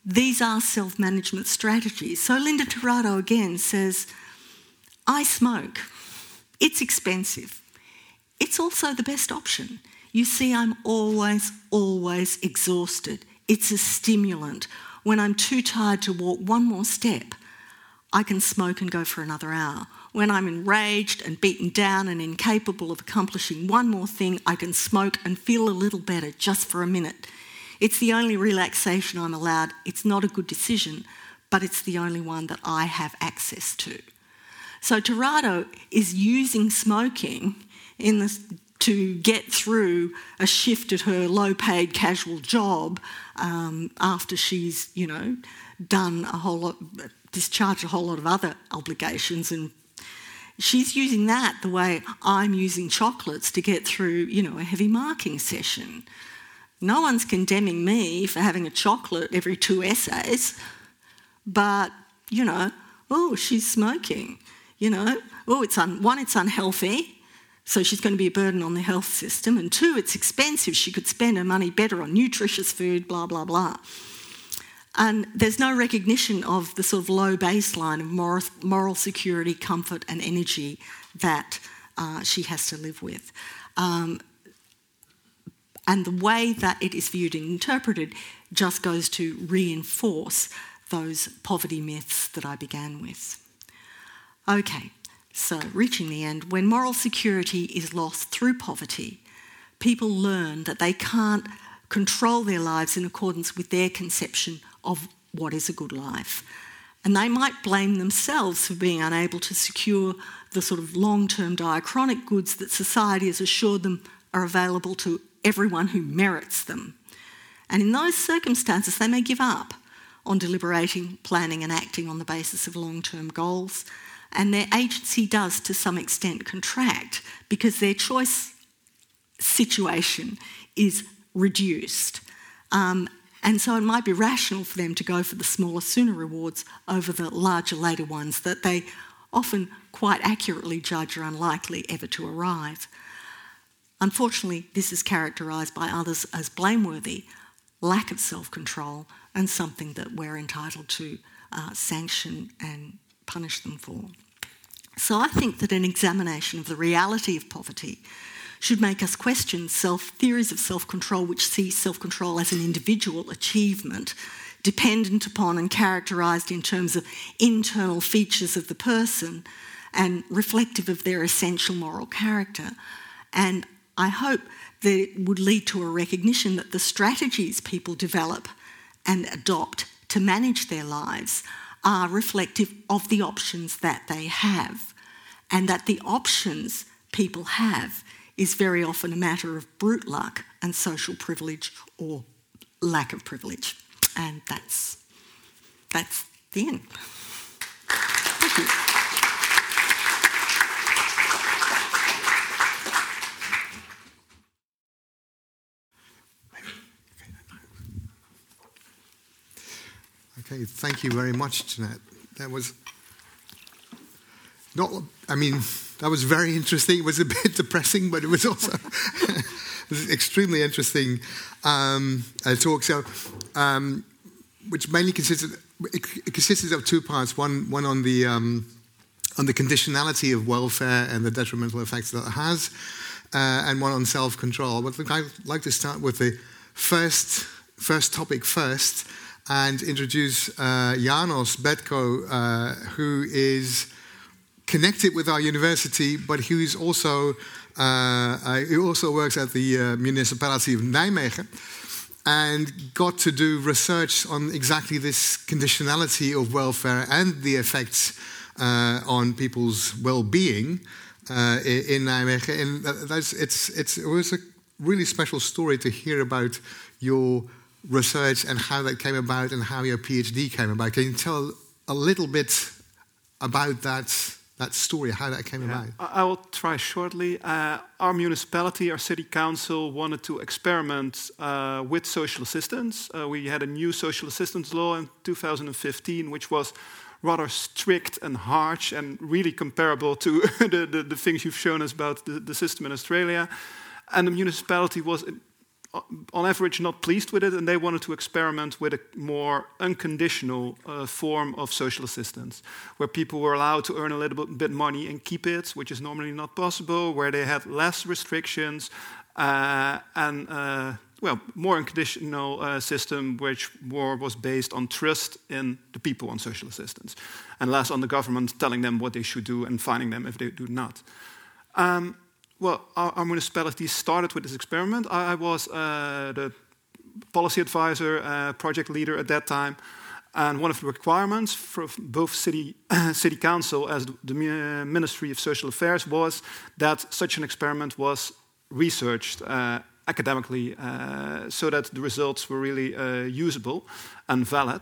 These are self management strategies. So Linda Tirado again says, I smoke. It's expensive. It's also the best option. You see, I'm always, always exhausted. It's a stimulant. When I'm too tired to walk one more step, I can smoke and go for another hour. When I'm enraged and beaten down and incapable of accomplishing one more thing, I can smoke and feel a little better just for a minute. It's the only relaxation I'm allowed. It's not a good decision, but it's the only one that I have access to. So Tirado is using smoking in this, to get through a shift at her low-paid casual job um, after she's, you know, done a whole lot, discharged a whole lot of other obligations. And she's using that the way I'm using chocolates to get through, you know, a heavy marking session. No one's condemning me for having a chocolate every two essays, but, you know, oh, she's smoking, you know, oh, it's un- one, it's unhealthy, so she's going to be a burden on the health system. And two, it's expensive. She could spend her money better on nutritious food, blah, blah, blah. And there's no recognition of the sort of low baseline of moral, security, comfort, and energy that uh, she has to live with. Um, and the way that it is viewed and interpreted just goes to reinforce those poverty myths that I began with. Okay, so reaching the end, when moral security is lost through poverty, people learn that they can't control their lives in accordance with their conception of what is a good life. And they might blame themselves for being unable to secure the sort of long term diachronic goods that society has assured them are available to everyone who merits them. And in those circumstances, they may give up on deliberating, planning, and acting on the basis of long term goals. And their agency does, to some extent, contract because their choice situation is reduced. Um, and so it might be rational for them to go for the smaller, sooner rewards over the larger, later ones that they often quite accurately judge are unlikely ever to arrive. Unfortunately, this is characterised by others as blameworthy, lack of self control, and something that we're entitled to uh, sanction and punish them for. So I think that an examination of the reality of poverty should make us question self theories of self control, which see self control as an individual achievement dependent upon and characterised in terms of internal features of the person and reflective of their essential moral character. And I hope that it would lead to a recognition that the strategies people develop and adopt to manage their lives are reflective of the options that they have, and that the options people have is very often a matter of brute luck and social privilege or lack of privilege. And that's, that's the end. Thank you. Okay, thank you very much, Jeanette. That was not, I mean, that was very interesting. It was a bit depressing, but it was also extremely interesting um, uh, talk. So, um, which mainly consisted it, it consisted of two parts. One one on the um, on the conditionality of welfare and the detrimental effects that it has, uh, and one on self control. But I'd like to start with the first first topic first and introduce uh, János Betkó, uh, who is connected with our university, but who's also uh, uh, he also works at the uh, municipality of Nijmegen and got to do research on exactly this conditionality of welfare and the effects uh, on people's well-being in Nijmegen. And that's, it's, it's, it was a really special story to hear about your research and how that came about and how your PhD came about. Can you tell a little bit about that that story, how that came yeah, about? I will try shortly. Uh, our municipality, our city council, wanted to experiment uh, with social assistance. Uh, we had a new social assistance law in 2015, which was rather strict and harsh and really comparable to the, the, the, things you've shown us about the, the system in Australia. And the municipality was on average not pleased with it and they wanted to experiment with a more unconditional uh, form of social assistance where people were allowed to earn a little bit money and keep it which is normally not possible where they had less restrictions uh, and uh, well more unconditional uh, system which more was based on trust in the people on social assistance and less on the government telling them what they should do and finding them if they do not. Um, well, our, municipality started with this experiment. I, I was uh, the policy advisor, uh, project leader at that time. And one of the requirements for both city, city council as the Ministry of Social Affairs was that such an experiment was researched uh, academically uh, so that the results were really uh, usable and valid.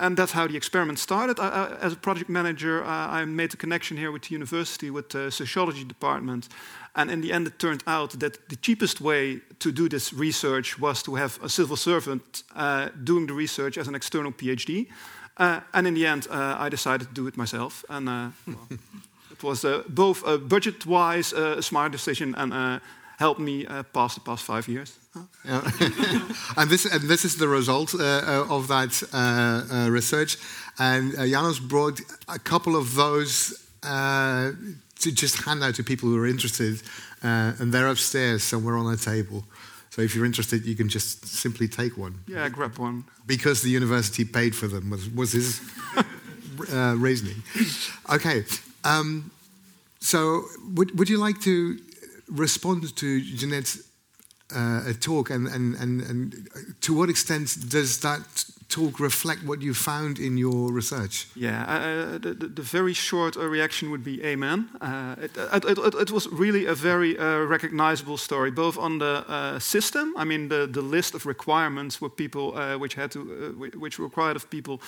Uh, and that's how the experiment started. I, I, as a project manager, uh, I made a connection here with the university, with the sociology department. And in the end, it turned out that the cheapest way to do this research was to have a civil servant uh, doing the research as an external PhD. Uh, and in the end, uh, I decided to do it myself. And uh, well, it was uh, both budget wise a smart decision and helped me pass the past five years. Yeah. and, this, and this is the result uh, uh of that uh, uh, research. And uh, János brought a couple of those uh, to just hand out to people who are interested. and they're upstairs somewhere on a table. So if you're interested, you can just simply take one. Yeah, grab one. Because the university paid for them was, was his uh, reasoning. Okay. Um, so would, would you like to respond to Jeanette's uh, talk and, and, and, and to what extent does that talk reflect what you found in your research? Yeah, uh, uh the, the, very short uh, reaction would be amen. Uh, it, it, it, it, was really a very uh, recognizable story, both on the uh, system, I mean the, the list of requirements where people, which had to, which required of people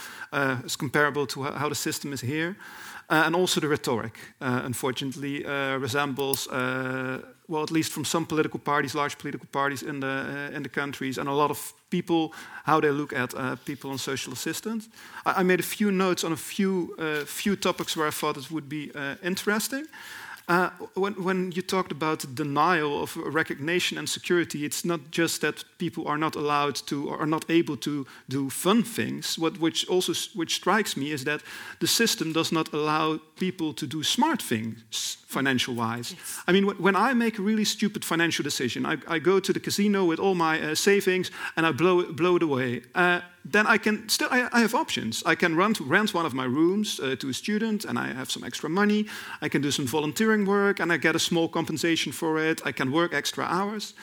is comparable to how the system is here. And also the rhetoric, unfortunately, resembles, well, at least from some political parties, large political parties in the, uh, in the countries, and a lot of people, how they look at uh, people on social assistance. I, I, made a few notes on a few, uh, few topics where I thought it would be interesting. Uh, when, when, you talked about denial of recognition and security, it's not just that people are not allowed to or are not able to do fun things. What which also which strikes me is that the system does not allow people to do smart things financial wise. Yes. I mean, when I make a really stupid financial decision, I, I go to the casino with all my uh, savings and I blow, blow it away. Uh, then I can still, I, I, have options. I can rent, rent one of my rooms uh, to a student and I have some extra money. I can do some volunteering work and I get a small compensation for it. I can work extra hours.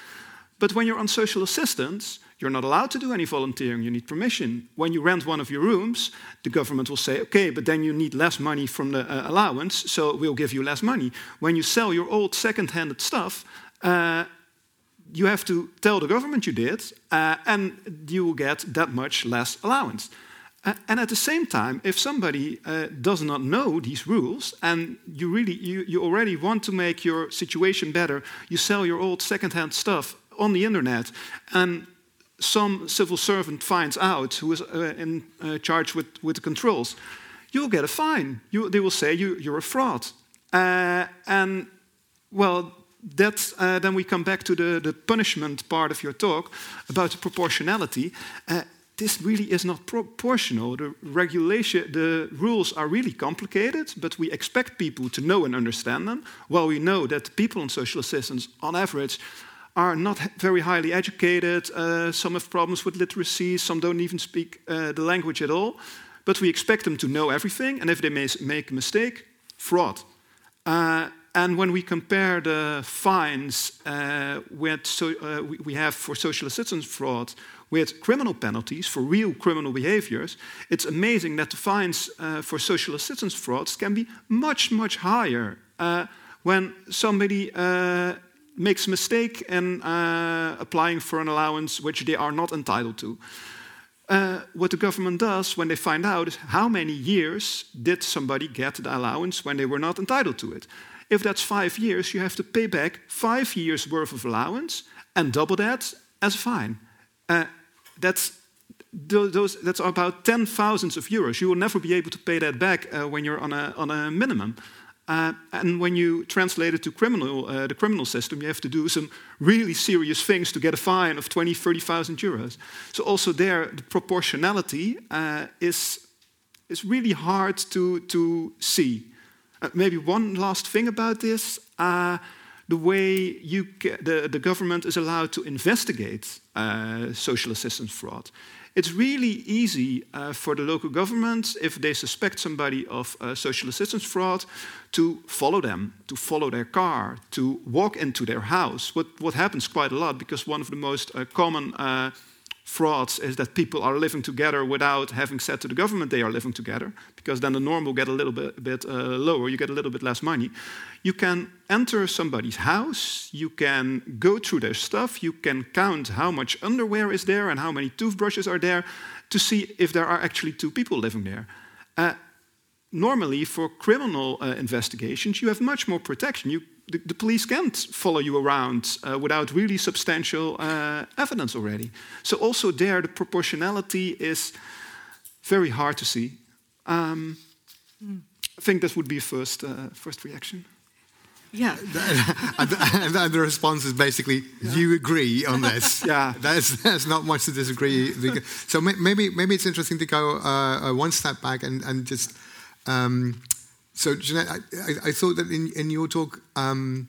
But when you're on social assistance, you're not allowed to do any volunteering, you need permission. When you rent one of your rooms, the government will say, okay, but then you need less money from the uh, allowance, so we'll give you less money. When you sell your old second handed stuff, uh, you have to tell the government you did, uh, and you will get that much less allowance. Uh, and at the same time, if somebody uh, does not know these rules and you really you, you already want to make your situation better, you sell your old second-hand stuff on the internet, and some civil servant finds out who is uh, in uh, charge with, with the controls, you'll get a fine. You, they will say you, you're a fraud. Uh, and, well, uh, then we come back to the, the punishment part of your talk about the proportionality. Uh, this really is not proportional. The regulation, the rules are really complicated, but we expect people to know and understand them. While we know that people on social assistance, on average, are not very highly educated. Uh, some have problems with literacy. Some don't even speak uh, the language at all. But we expect them to know everything. And if they make a mistake, fraud. Uh, and when we compare the fines uh, with so, uh, we, have for social assistance fraud with criminal penalties for real criminal behaviors, it's amazing that the fines uh, for social assistance frauds can be much, much higher. when somebody makes a mistake in uh, applying for an allowance which they are not entitled to. Uh, what the government does when they find out is how many years did somebody get the allowance when they were not entitled to it. If that's five years, you have to pay back five years worth of allowance and double that as a fine. Uh, that's those, that's about ten thousands of euros. You will never be able to pay that back uh, when you're on a, on a minimum. Uh, and when you translate it to criminal, uh, the criminal system, you have to do some really serious things to get a fine of 20, 30,000 euros. So also there, the proportionality uh, is, is really hard to, to see. Uh, maybe one last thing about this. Uh, the way you the, the government is allowed to investigate uh, social assistance fraud. It's really easy uh, for the local government, if they suspect somebody of uh, social assistance fraud, to follow them, to follow their car, to walk into their house. What, what happens quite a lot, because one of the most common frauds is that people are living together without having said to the government they are living together, because then the norm will get a little bit, bit uh, lower, you get a little bit less money. You can enter somebody's house, you can go through their stuff, you can count how much underwear is there and how many toothbrushes are there to see if there are actually two people living there. Uh, normally, for criminal uh, investigations, you have much more protection. You the, the, police can't follow you around uh, without really substantial uh, evidence already. So also there, the proportionality is very hard to see. Um, mm. I think that would be a first, uh, first reaction. Yeah. and, and, the response is basically, yeah. you agree on this. yeah. There's, there's not much to disagree. so maybe, maybe it's interesting to go uh, uh, one step back and, and just um, so, Jeanette, I, I, I, thought that in, in your talk, um,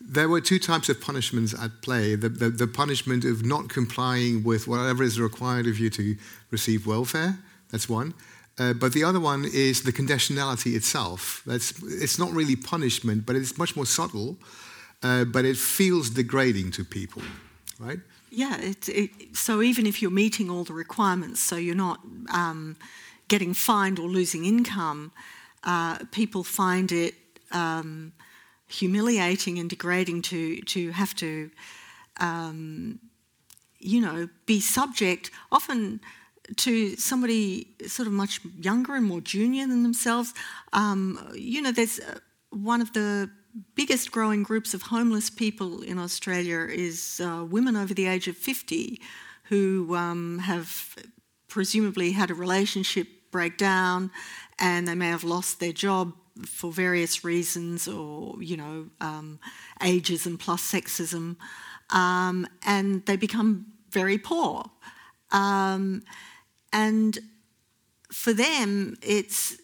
there were two types of punishments at play the, the, the, punishment of not complying with whatever is required of you to receive welfare, that's one. Uh, but the other one is the conditionality itself. That's, it's not really punishment, but it's much more subtle, uh, but it feels degrading to people, right? Yeah, it, it, so even if you're meeting all the requirements, so you're not um, getting fined or losing income, uh, people find it um, humiliating and degrading to to have to, um, you know, be subject often to somebody sort of much younger and more junior than themselves. Um, you know, there's uh, one of the biggest growing groups of homeless people in Australia is uh, women over the age of 50 who um, have presumably had a relationship break down and they may have lost their job for various reasons or, you know, um, ageism plus sexism, um, and they become very poor. Um, and for them, it's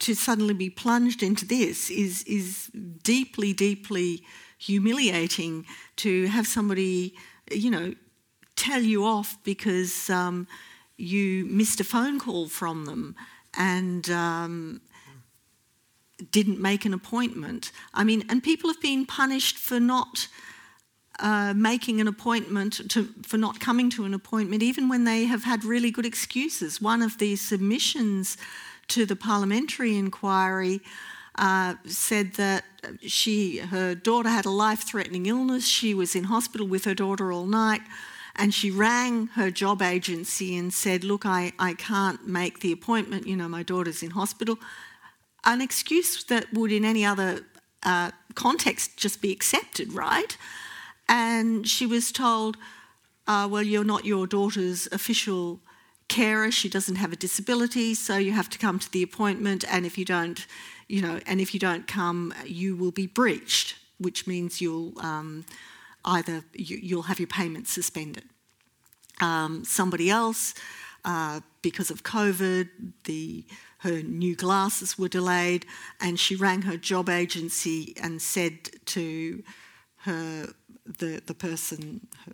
to suddenly be plunged into this is is deeply, deeply humiliating. To have somebody, you know, tell you off because um, you missed a phone call from them and um, didn't make an appointment. I mean, and people have been punished for not uh, making an appointment, to, for not coming to an appointment, even when they have had really good excuses. One of the submissions to the parliamentary inquiry uh, said that she, her daughter had a life-threatening illness. She was in hospital with her daughter all night. And she rang her job agency and said, Look, I, I can't make the appointment. You know, my daughter's in hospital. An excuse that would, in any other uh, context, just be accepted, right? And she was told, uh, Well, you're not your daughter's official carer. She doesn't have a disability, so you have to come to the appointment. And if you don't, you know, and if you don't come, you will be breached, which means you'll. Um, either you, will have your payments suspended. Um, somebody else, uh, because of COVID, the her new glasses were delayed, and she rang her job agency and said to her the the person, her,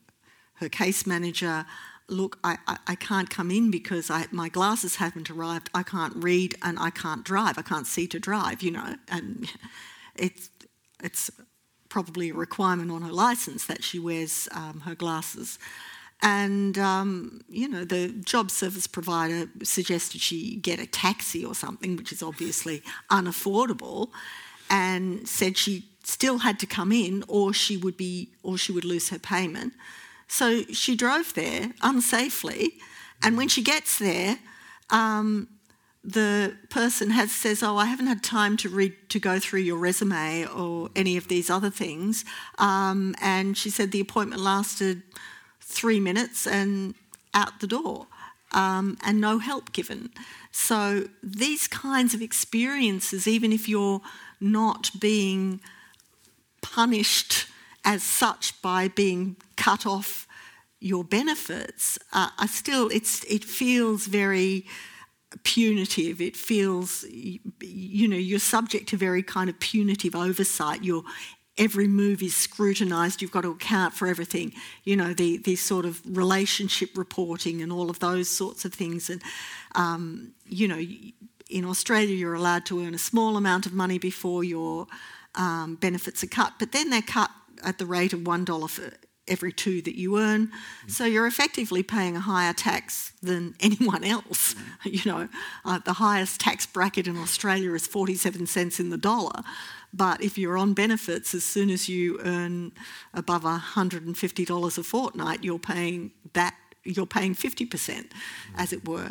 her case manager, look, I, I, I, can't come in because I, my glasses haven't arrived. I can't read and I can't drive. I can't see to drive, you know. And it's, it's probably a requirement on her license that she wears um, her glasses. And, um, you know, the job service provider suggested she get a taxi or something, which is obviously unaffordable, and said she still had to come in or she would be or she would lose her payment. So she drove there unsafely, and when she gets there, um, the person has says, "Oh, I haven't had time to read to go through your resume or any of these other things," um, and she said the appointment lasted three minutes and out the door, um, and no help given. So these kinds of experiences, even if you're not being punished as such by being cut off your benefits, uh, are still it's it feels very punitive. It feels, you know, you're subject to very kind of punitive oversight. Your every move is scrutinised. You've got to account for everything. You know, the the sort of relationship reporting and all of those sorts of things. And um, you know, in Australia, you're allowed to earn a small amount of money before your um, benefits are cut, but then they're cut at the rate of one dollar for every two that you earn. So you're effectively paying a higher tax than anyone else. You know, uh, the highest tax bracket in Australia is 47 cents in the dollar. But if you're on benefits, as soon as you earn above $150 a fortnight, you're paying that. You're paying 50%, as it were.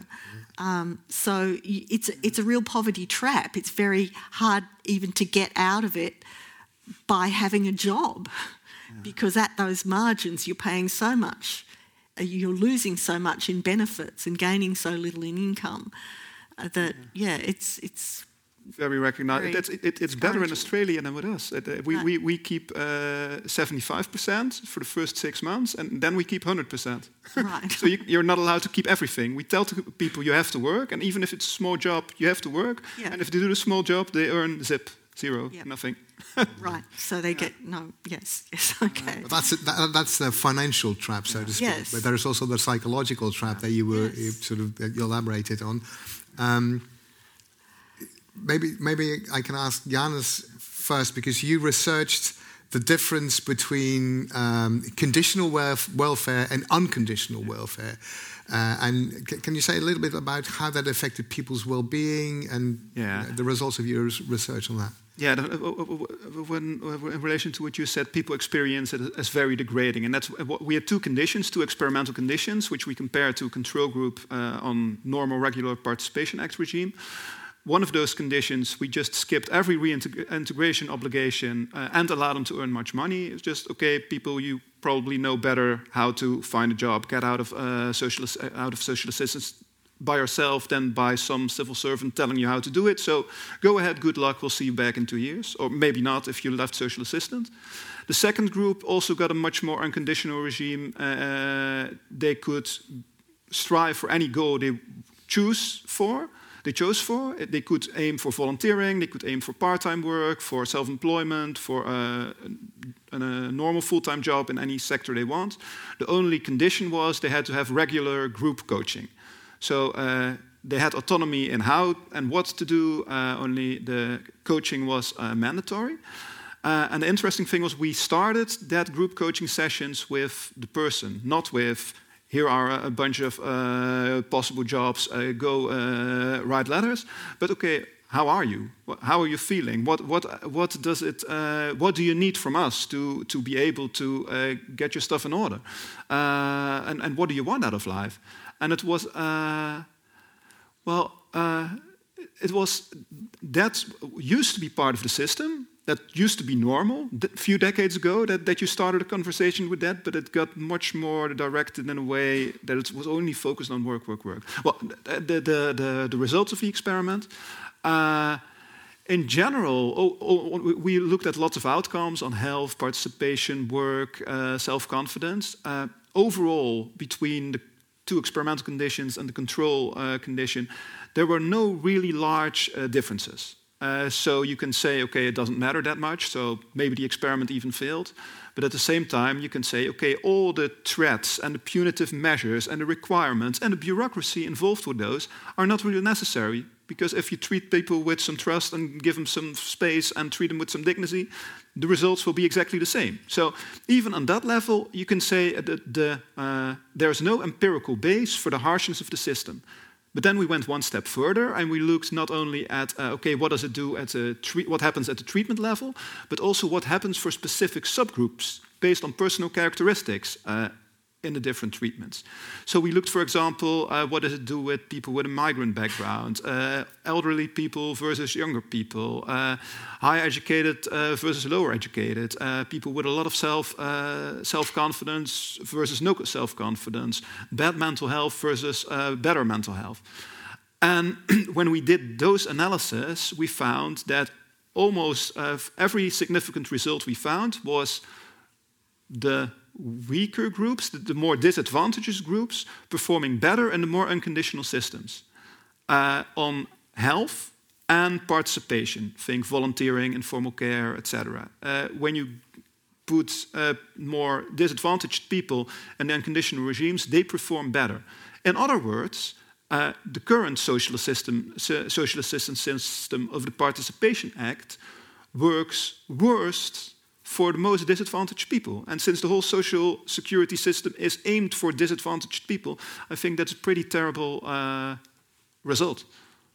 Um, so it's it's a real poverty trap. It's very hard even to get out of it by having a job because at those margins you're paying so much, uh, you're losing so much in benefits and gaining so little in income uh, that yeah, it's it's very recognized. It's, it, it's better in Australia than with us. It, uh, we, right. we, we keep uh, 75% for the first six months, and then we keep 100%. Right. so you, are not allowed to keep everything. We tell to people you have to work, and even if it's a small job, you have to work. Yeah. And if they do the small job, they earn zip zero, Yep. nothing. Right. So they get no. Yes. Yes. Okay. But that's that, that's the financial trap, so to speak. Yes. But there is also the psychological trap that you were Yes. you sort of you elaborated on. Um, maybe maybe I can ask János first because you researched the difference between um, conditional welf- welfare and unconditional welfare. Uh, and c- can you say a little bit about how that affected people's well-being and Yeah. the results of your research on that? Yeah, uh, uh, uh, when, in relation to what you said, people experience it as very degrading, and that's what we had two conditions, two experimental conditions, which we compared to a control group uh, on normal regular participation act regime. One of those conditions, we just skipped every reintegration obligation uh, and allowed them to earn much money. It's just okay, people, you probably know better how to find a job, get out of uh, social out of social assistance by yourself than by some civil servant telling you how to do it. So go ahead, good luck, we'll see you back in two years. Or maybe not if you left social assistant. The second group also got a much more unconditional regime. Uh, they could strive for any goal they choose for. They chose for. They could aim for volunteering. They could aim for part-time work, for self-employment, for uh, a, a normal full-time job in any sector they want. The only condition was they had to have regular group coaching. So uh, they had autonomy in how and what to do. Uh, only the coaching was uh, mandatory. Uh, and the interesting thing was we started that group coaching sessions with the person, not with here are a bunch of uh, possible jobs, uh, go write letters. But okay, how are you? How are you feeling? What, what, what, does it, uh, what do you need from us to, to be able to uh, get your stuff in order? Uh, and, and what do you want out of life? And it was, uh, well, uh, it was, that used to be part of the system. That used to be normal a few decades ago that, that you started a conversation with that, but it got much more directed in a way that it was only focused on work, work, work. Well, the, the, the, the results of the experiment. Uh, in general, oh, oh, we looked at lots of outcomes on health, participation, work, uh, self confidence. Uh, overall, between the two experimental conditions and the control uh, condition, there were no really large uh, differences. Uh, so you can say, okay, it doesn't matter that much, so maybe the experiment even failed. But at the same time, you can say, okay, all the threats and the punitive measures and the requirements and the bureaucracy involved with those are not really necessary. Because if you treat people with some trust and give them some space and treat them with some dignity, the results will be exactly the same. So even on that level, you can say that the, uh, there's no empirical base for the harshness of the system. But then we went one step further and we looked not only at uh, okay, what does it do at a what happens at the treatment level, but also what happens for specific subgroups based on personal characteristics uh, in the different treatments. So we looked, for example, uh, what does it do with people with a migrant background, uh, elderly people versus younger people, uh, high educated uh, versus lower educated, uh, people with a lot of self uh, self confidence versus no self confidence, bad mental health versus better mental health. And when we did those analyses, we found that almost every significant result we found was the weaker groups, the, more disadvantaged groups, performing better in the more unconditional systems uh, on health and participation. Think volunteering, informal care, etc. Uh, when you put uh, more disadvantaged people in the unconditional regimes, they perform better. In other words, uh, the current social, system, so social assistance system of the Participation Act works worst for the most disadvantaged people. And since the whole social security system is aimed for disadvantaged people, I think that's a pretty terrible uh, result.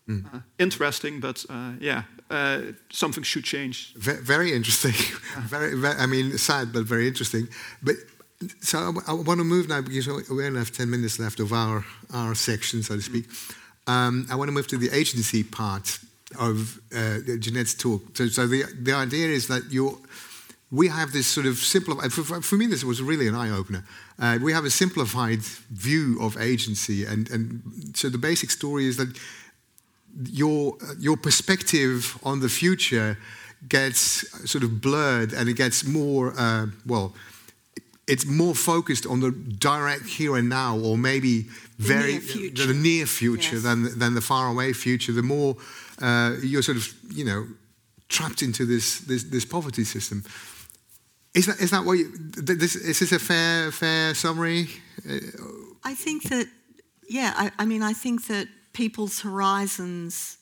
Mm. Uh, interesting, but uh, yeah, uh, something should change. very interesting. very, very, I mean, sad, but very interesting. But so I, I want to move now because we only have 10 minutes left of our, our section, so to speak. Um, I want to move to the agency part of uh, Jeanette's talk. So, so the, the idea is that you're we have this sort of simplified, for, for me, this was really an eye opener. Uh, we have a simplified view of agency. And, and so the basic story is that your, your perspective on the future gets sort of blurred and it gets more, uh, well, it's more focused on the direct here and now, or maybe very the near future, the near future yes. than, than the far away future. The more uh, you're sort of, you know, trapped into this, this, this poverty system. Is that, is that what you, this, is this a fair, fair summary? Uh, I think that, yeah, I, I mean, I think that people's horizons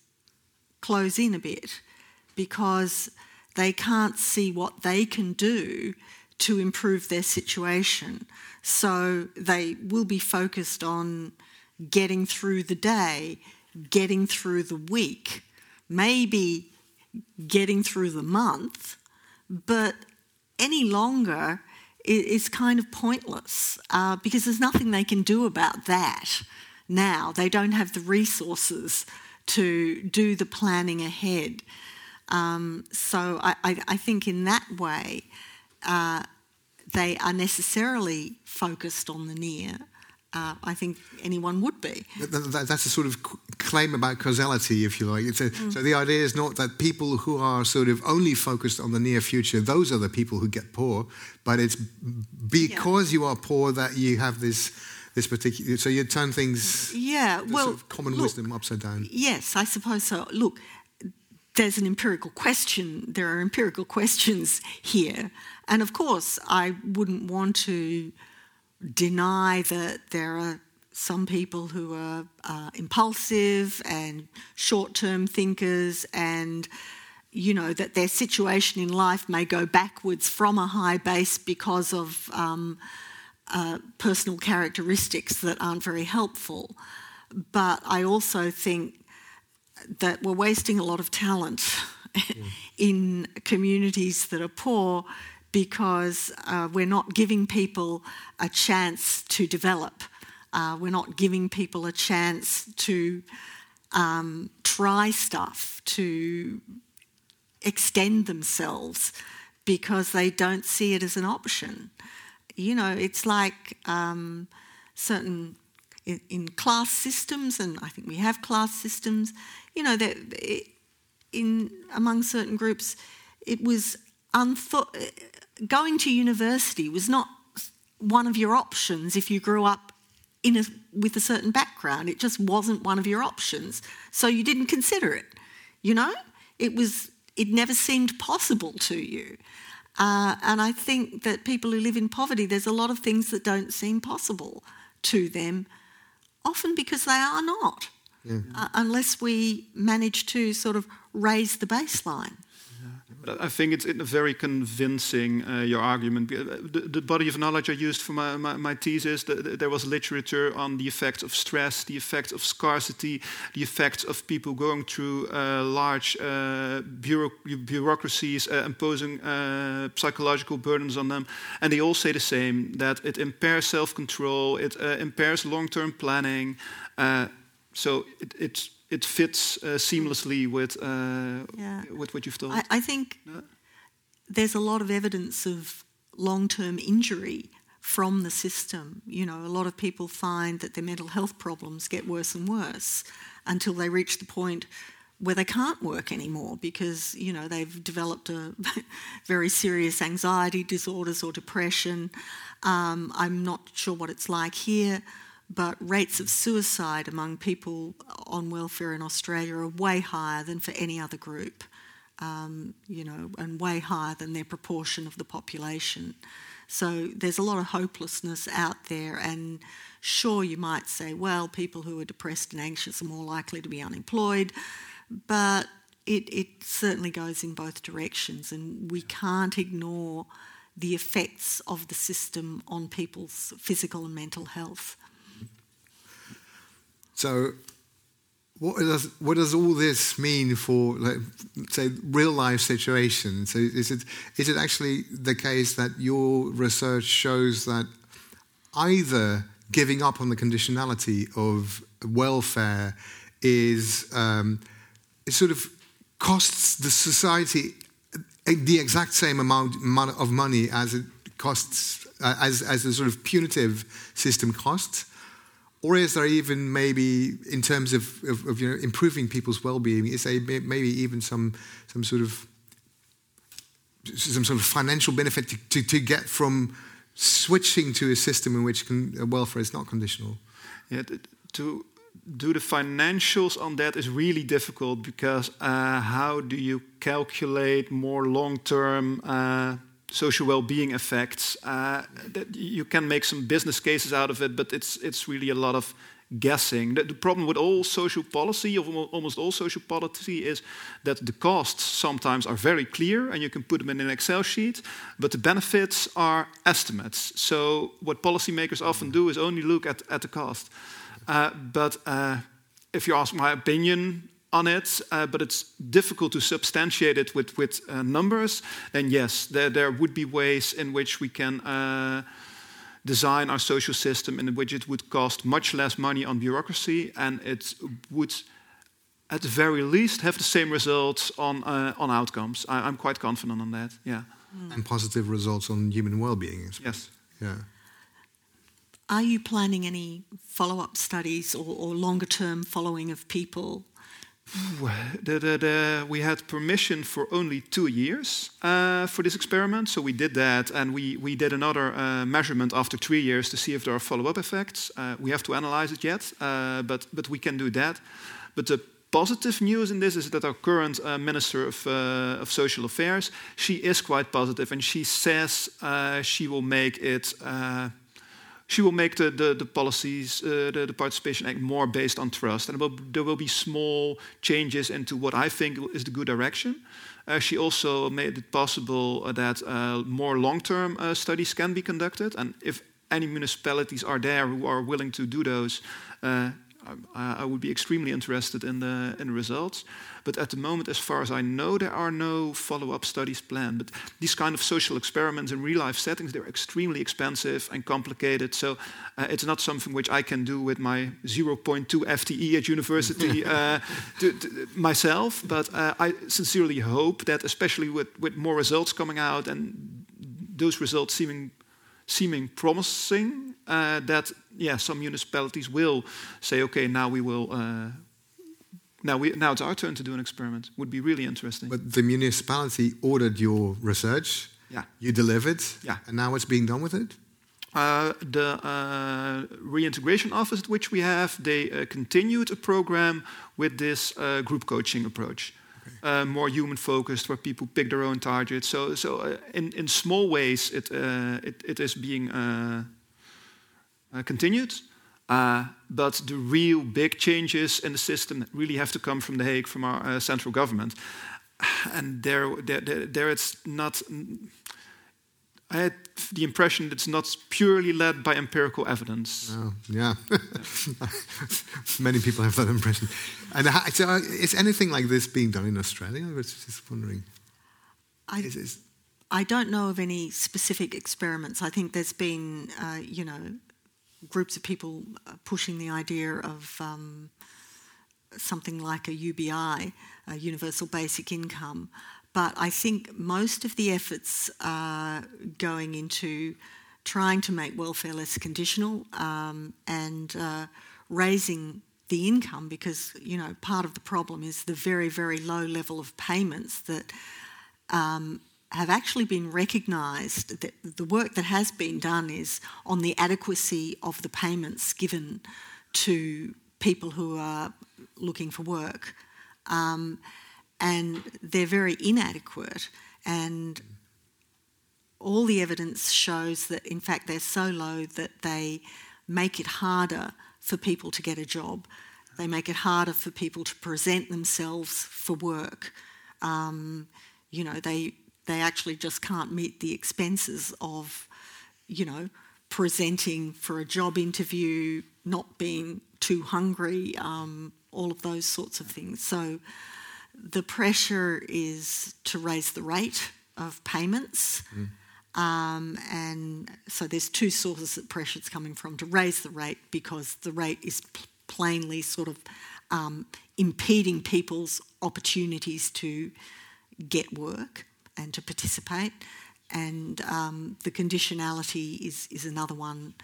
close in a bit because they can't see what they can do to improve their situation. So they will be focused on getting through the day, getting through the week, maybe getting through the month, but any longer is kind of pointless uh, because there's nothing they can do about that now. They don't have the resources to do the planning ahead. Um, so I, I, I, think in that way, uh, they are necessarily focused on the near. Uh, I think anyone would be. That's a sort of claim about causality, if you like. A, mm. So the idea is not that people who are sort of only focused on the near future, those are the people who get poor, but it's because yeah. you are poor that you have this this particular. So you turn things. Yeah, well, sort of common look, wisdom upside down. Yes, I suppose so. Look, there's an empirical question. There are empirical questions here, and of course, I wouldn't want to deny that there are some people who are uh, impulsive and short term thinkers and you know that their situation in life may go backwards from a high base because of um, uh, personal characteristics that aren't very helpful. But I also think that we're wasting a lot of talent mm. in communities that are poor because uh, we're not giving people a chance to develop. Uh, we're not giving people a chance to um, try stuff, to extend themselves because they don't see it as an option. You know, it's like um, certain in, in, class systems, and I think we have class systems. You know, that in among certain groups, it was unthought going to university was not one of your options if you grew up in a, with a certain background. It just wasn't one of your options. So you didn't consider it. You know, it was. It never seemed possible to you. Uh, and I think that people who live in poverty, there's a lot of things that don't seem possible to them, often because they are not, yeah. uh, unless we manage to sort of raise the baseline. I think it's a very convincing, uh, your argument. Uh, the, the, body of knowledge I used for my, my, my thesis, the, the, there was literature on the effects of stress, the effects of scarcity, the effects of people going through uh, large uh, bureau bureaucracies, uh, imposing uh, psychological burdens on them. And they all say the same, that it impairs self-control, it impairs long-term planning. so it, it's it fits uh, seamlessly with uh, yeah. with what you've told. I, I think no? there's a lot of evidence of long-term injury from the system. You know, a lot of people find that their mental health problems get worse and worse until they reach the point where they can't work anymore because you know they've developed a very serious anxiety disorders or depression. Um, I'm not sure what it's like here but rates of suicide among people on welfare in Australia are way higher than for any other group, um, you know, and way higher than their proportion of the population. So there's a lot of hopelessness out there, and sure, you might say, well, people who are depressed and anxious are more likely to be unemployed, but it, it certainly goes in both directions, and we can't ignore the effects of the system on people's physical and mental health. So, what does what does all this mean for, like, say, real life situations? So, is it is it actually the case that your research shows that either giving up on the conditionality of welfare is um, it sort of costs the society the exact same amount of money as it costs as as the sort of punitive system costs or is there even maybe, in terms of, of, of you know, improving people's well-being, is there maybe even some, some sort of some sort of financial benefit to, to, to get from switching to a system in which con- welfare is not conditional? Yeah, to do the financials on that is really difficult because uh, how do you calculate more long-term uh, social well-being effects? Uh, that you can make some business cases out of it, but it's it's really a lot of guessing. The, the, problem with all social policy, of almost all social policy, is that the costs sometimes are very clear and you can put them in an Excel sheet, but the benefits are estimates. So what policymakers often do is only look at, at the cost. Uh, but uh, if you ask my opinion on it, uh, but it's difficult to substantiate it with, with uh, numbers, then yes, there, there would be ways in which we can uh, design our social system in which it would cost much less money on bureaucracy and it would at the very least have the same results on, uh, on outcomes. I, am quite confident on that, yeah. Mm. And positive results on human well-being. Yes. Yeah. Are you planning any follow-up studies or, or longer-term following of people we had permission for only two years uh, for this experiment, so we did that, and we, we did another uh, measurement after three years to see if there are follow-up effects. Uh, we have to analyze it yet, uh, but, but we can do that. But the positive news in this is that our current uh, Minister of, uh, of Social Affairs, she is quite positive, and she says she will make it she will make the, the, the policies, uh, the, the, Participation Act, more based on trust. And will, there will be small changes into what I think is the good direction. Uh, she also made it possible that uh, more long term uh, studies can be conducted. And if any municipalities are there who are willing to do those, uh, I, I would be extremely interested in the, in the results. But at the moment, as far as I know, there are no follow-up studies planned. But these kind of social experiments in real-life settings, they're extremely expensive and complicated. So uh, it's not something which I can do with my 0.2 FTE at university uh, to, to myself. But uh, I sincerely hope that, especially with, with more results coming out and those results seeming seeming promising, uh, that yeah, some municipalities will say, okay, now we will. Uh, now, we, now it's our turn to do an experiment. Would be really interesting. But the municipality ordered your research. Yeah. You delivered. Yeah. And now what's being done with it? Uh, the uh, reintegration office which we have, they uh, continued a program with this uh, group coaching approach. Uh, more human focused, where people pick their own targets. So, so uh, in, in small ways, it, it, it is being continued. Uh, but the real big changes in the system really have to come from The Hague, from our uh, central government. And there, there, there, there, it's not. I had the impression that it's not purely led by empirical evidence. Oh, yeah. Many people have that impression. And so uh, is anything like this being done in Australia? I was just wondering. I, is, is I don't know of any specific experiments. I think there's been, uh, you know, groups of people uh, pushing the idea of um, something like a UBI, a universal basic income. But I think most of the efforts are going into trying to make welfare less conditional um, and uh, raising the income because you know part of the problem is the very very low level of payments that um, have actually been recognised that the work that has been done is on the adequacy of the payments given to people who are looking for work. Um, and they're very inadequate. And all the evidence shows that, in fact, they're so low that they make it harder for people to get a job. They make it harder for people to present themselves for work. Um, you know, they they actually just can't meet the expenses of, you know, presenting for a job interview, not being too hungry, um, all of those sorts of things. So the pressure is to raise the rate of payments. Mm. Um, and so there's two sources that pressure is coming from to raise the rate because the rate is p- plainly sort of um, impeding people's opportunities to get work and to participate. And um, the conditionality is, is another one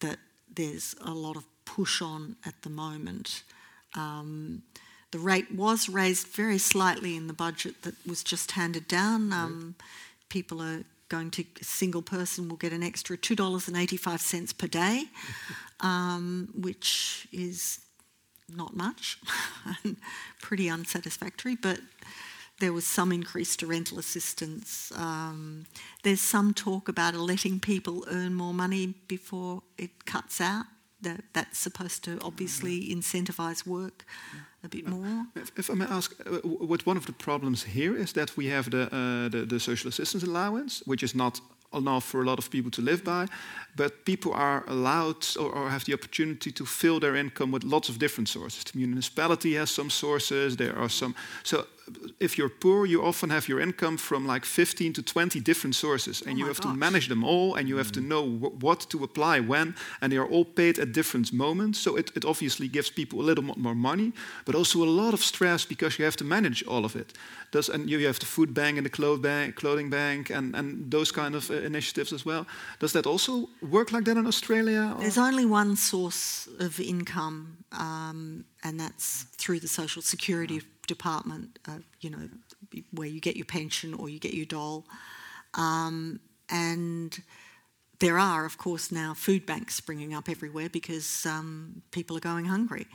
that there's a lot of push on at the moment. The rate was raised very slightly in the budget that was just handed down. Um, people are going to, a single person will get an extra $2.85 per day, um, which is not much, pretty unsatisfactory, but there was some increase to rental assistance. Um, there's some talk about letting people earn more money before it cuts out. That, that's supposed to obviously incentivise work a bit more. If, if I may ask, uh, what one of the problems here is that we have the, uh, the, the social assistance allowance, which is not enough for a lot of people to live by, but people are allowed or, or, have the opportunity to fill their income with lots of different sources. The municipality has some sources, there are some. So if you're poor, you often have your income from like 15 to 20 different sources, and oh you have gosh. to manage them all, and you have to know wh what to apply when, and they are all paid at different moments. So it, it obviously gives people a little more money, but also a lot of stress because you have to manage all of it. Does, and you have the food bank and the cloth bank, clothing bank, and, and those kind of uh, initiatives as well. Does that also work like that in Australia? or- There's only one source of income, um, and that's through the Social Security Department, uh, you know, where you get your pension or you get your dole. Um, and there are, of course, now food banks springing up everywhere because um, people are going hungry.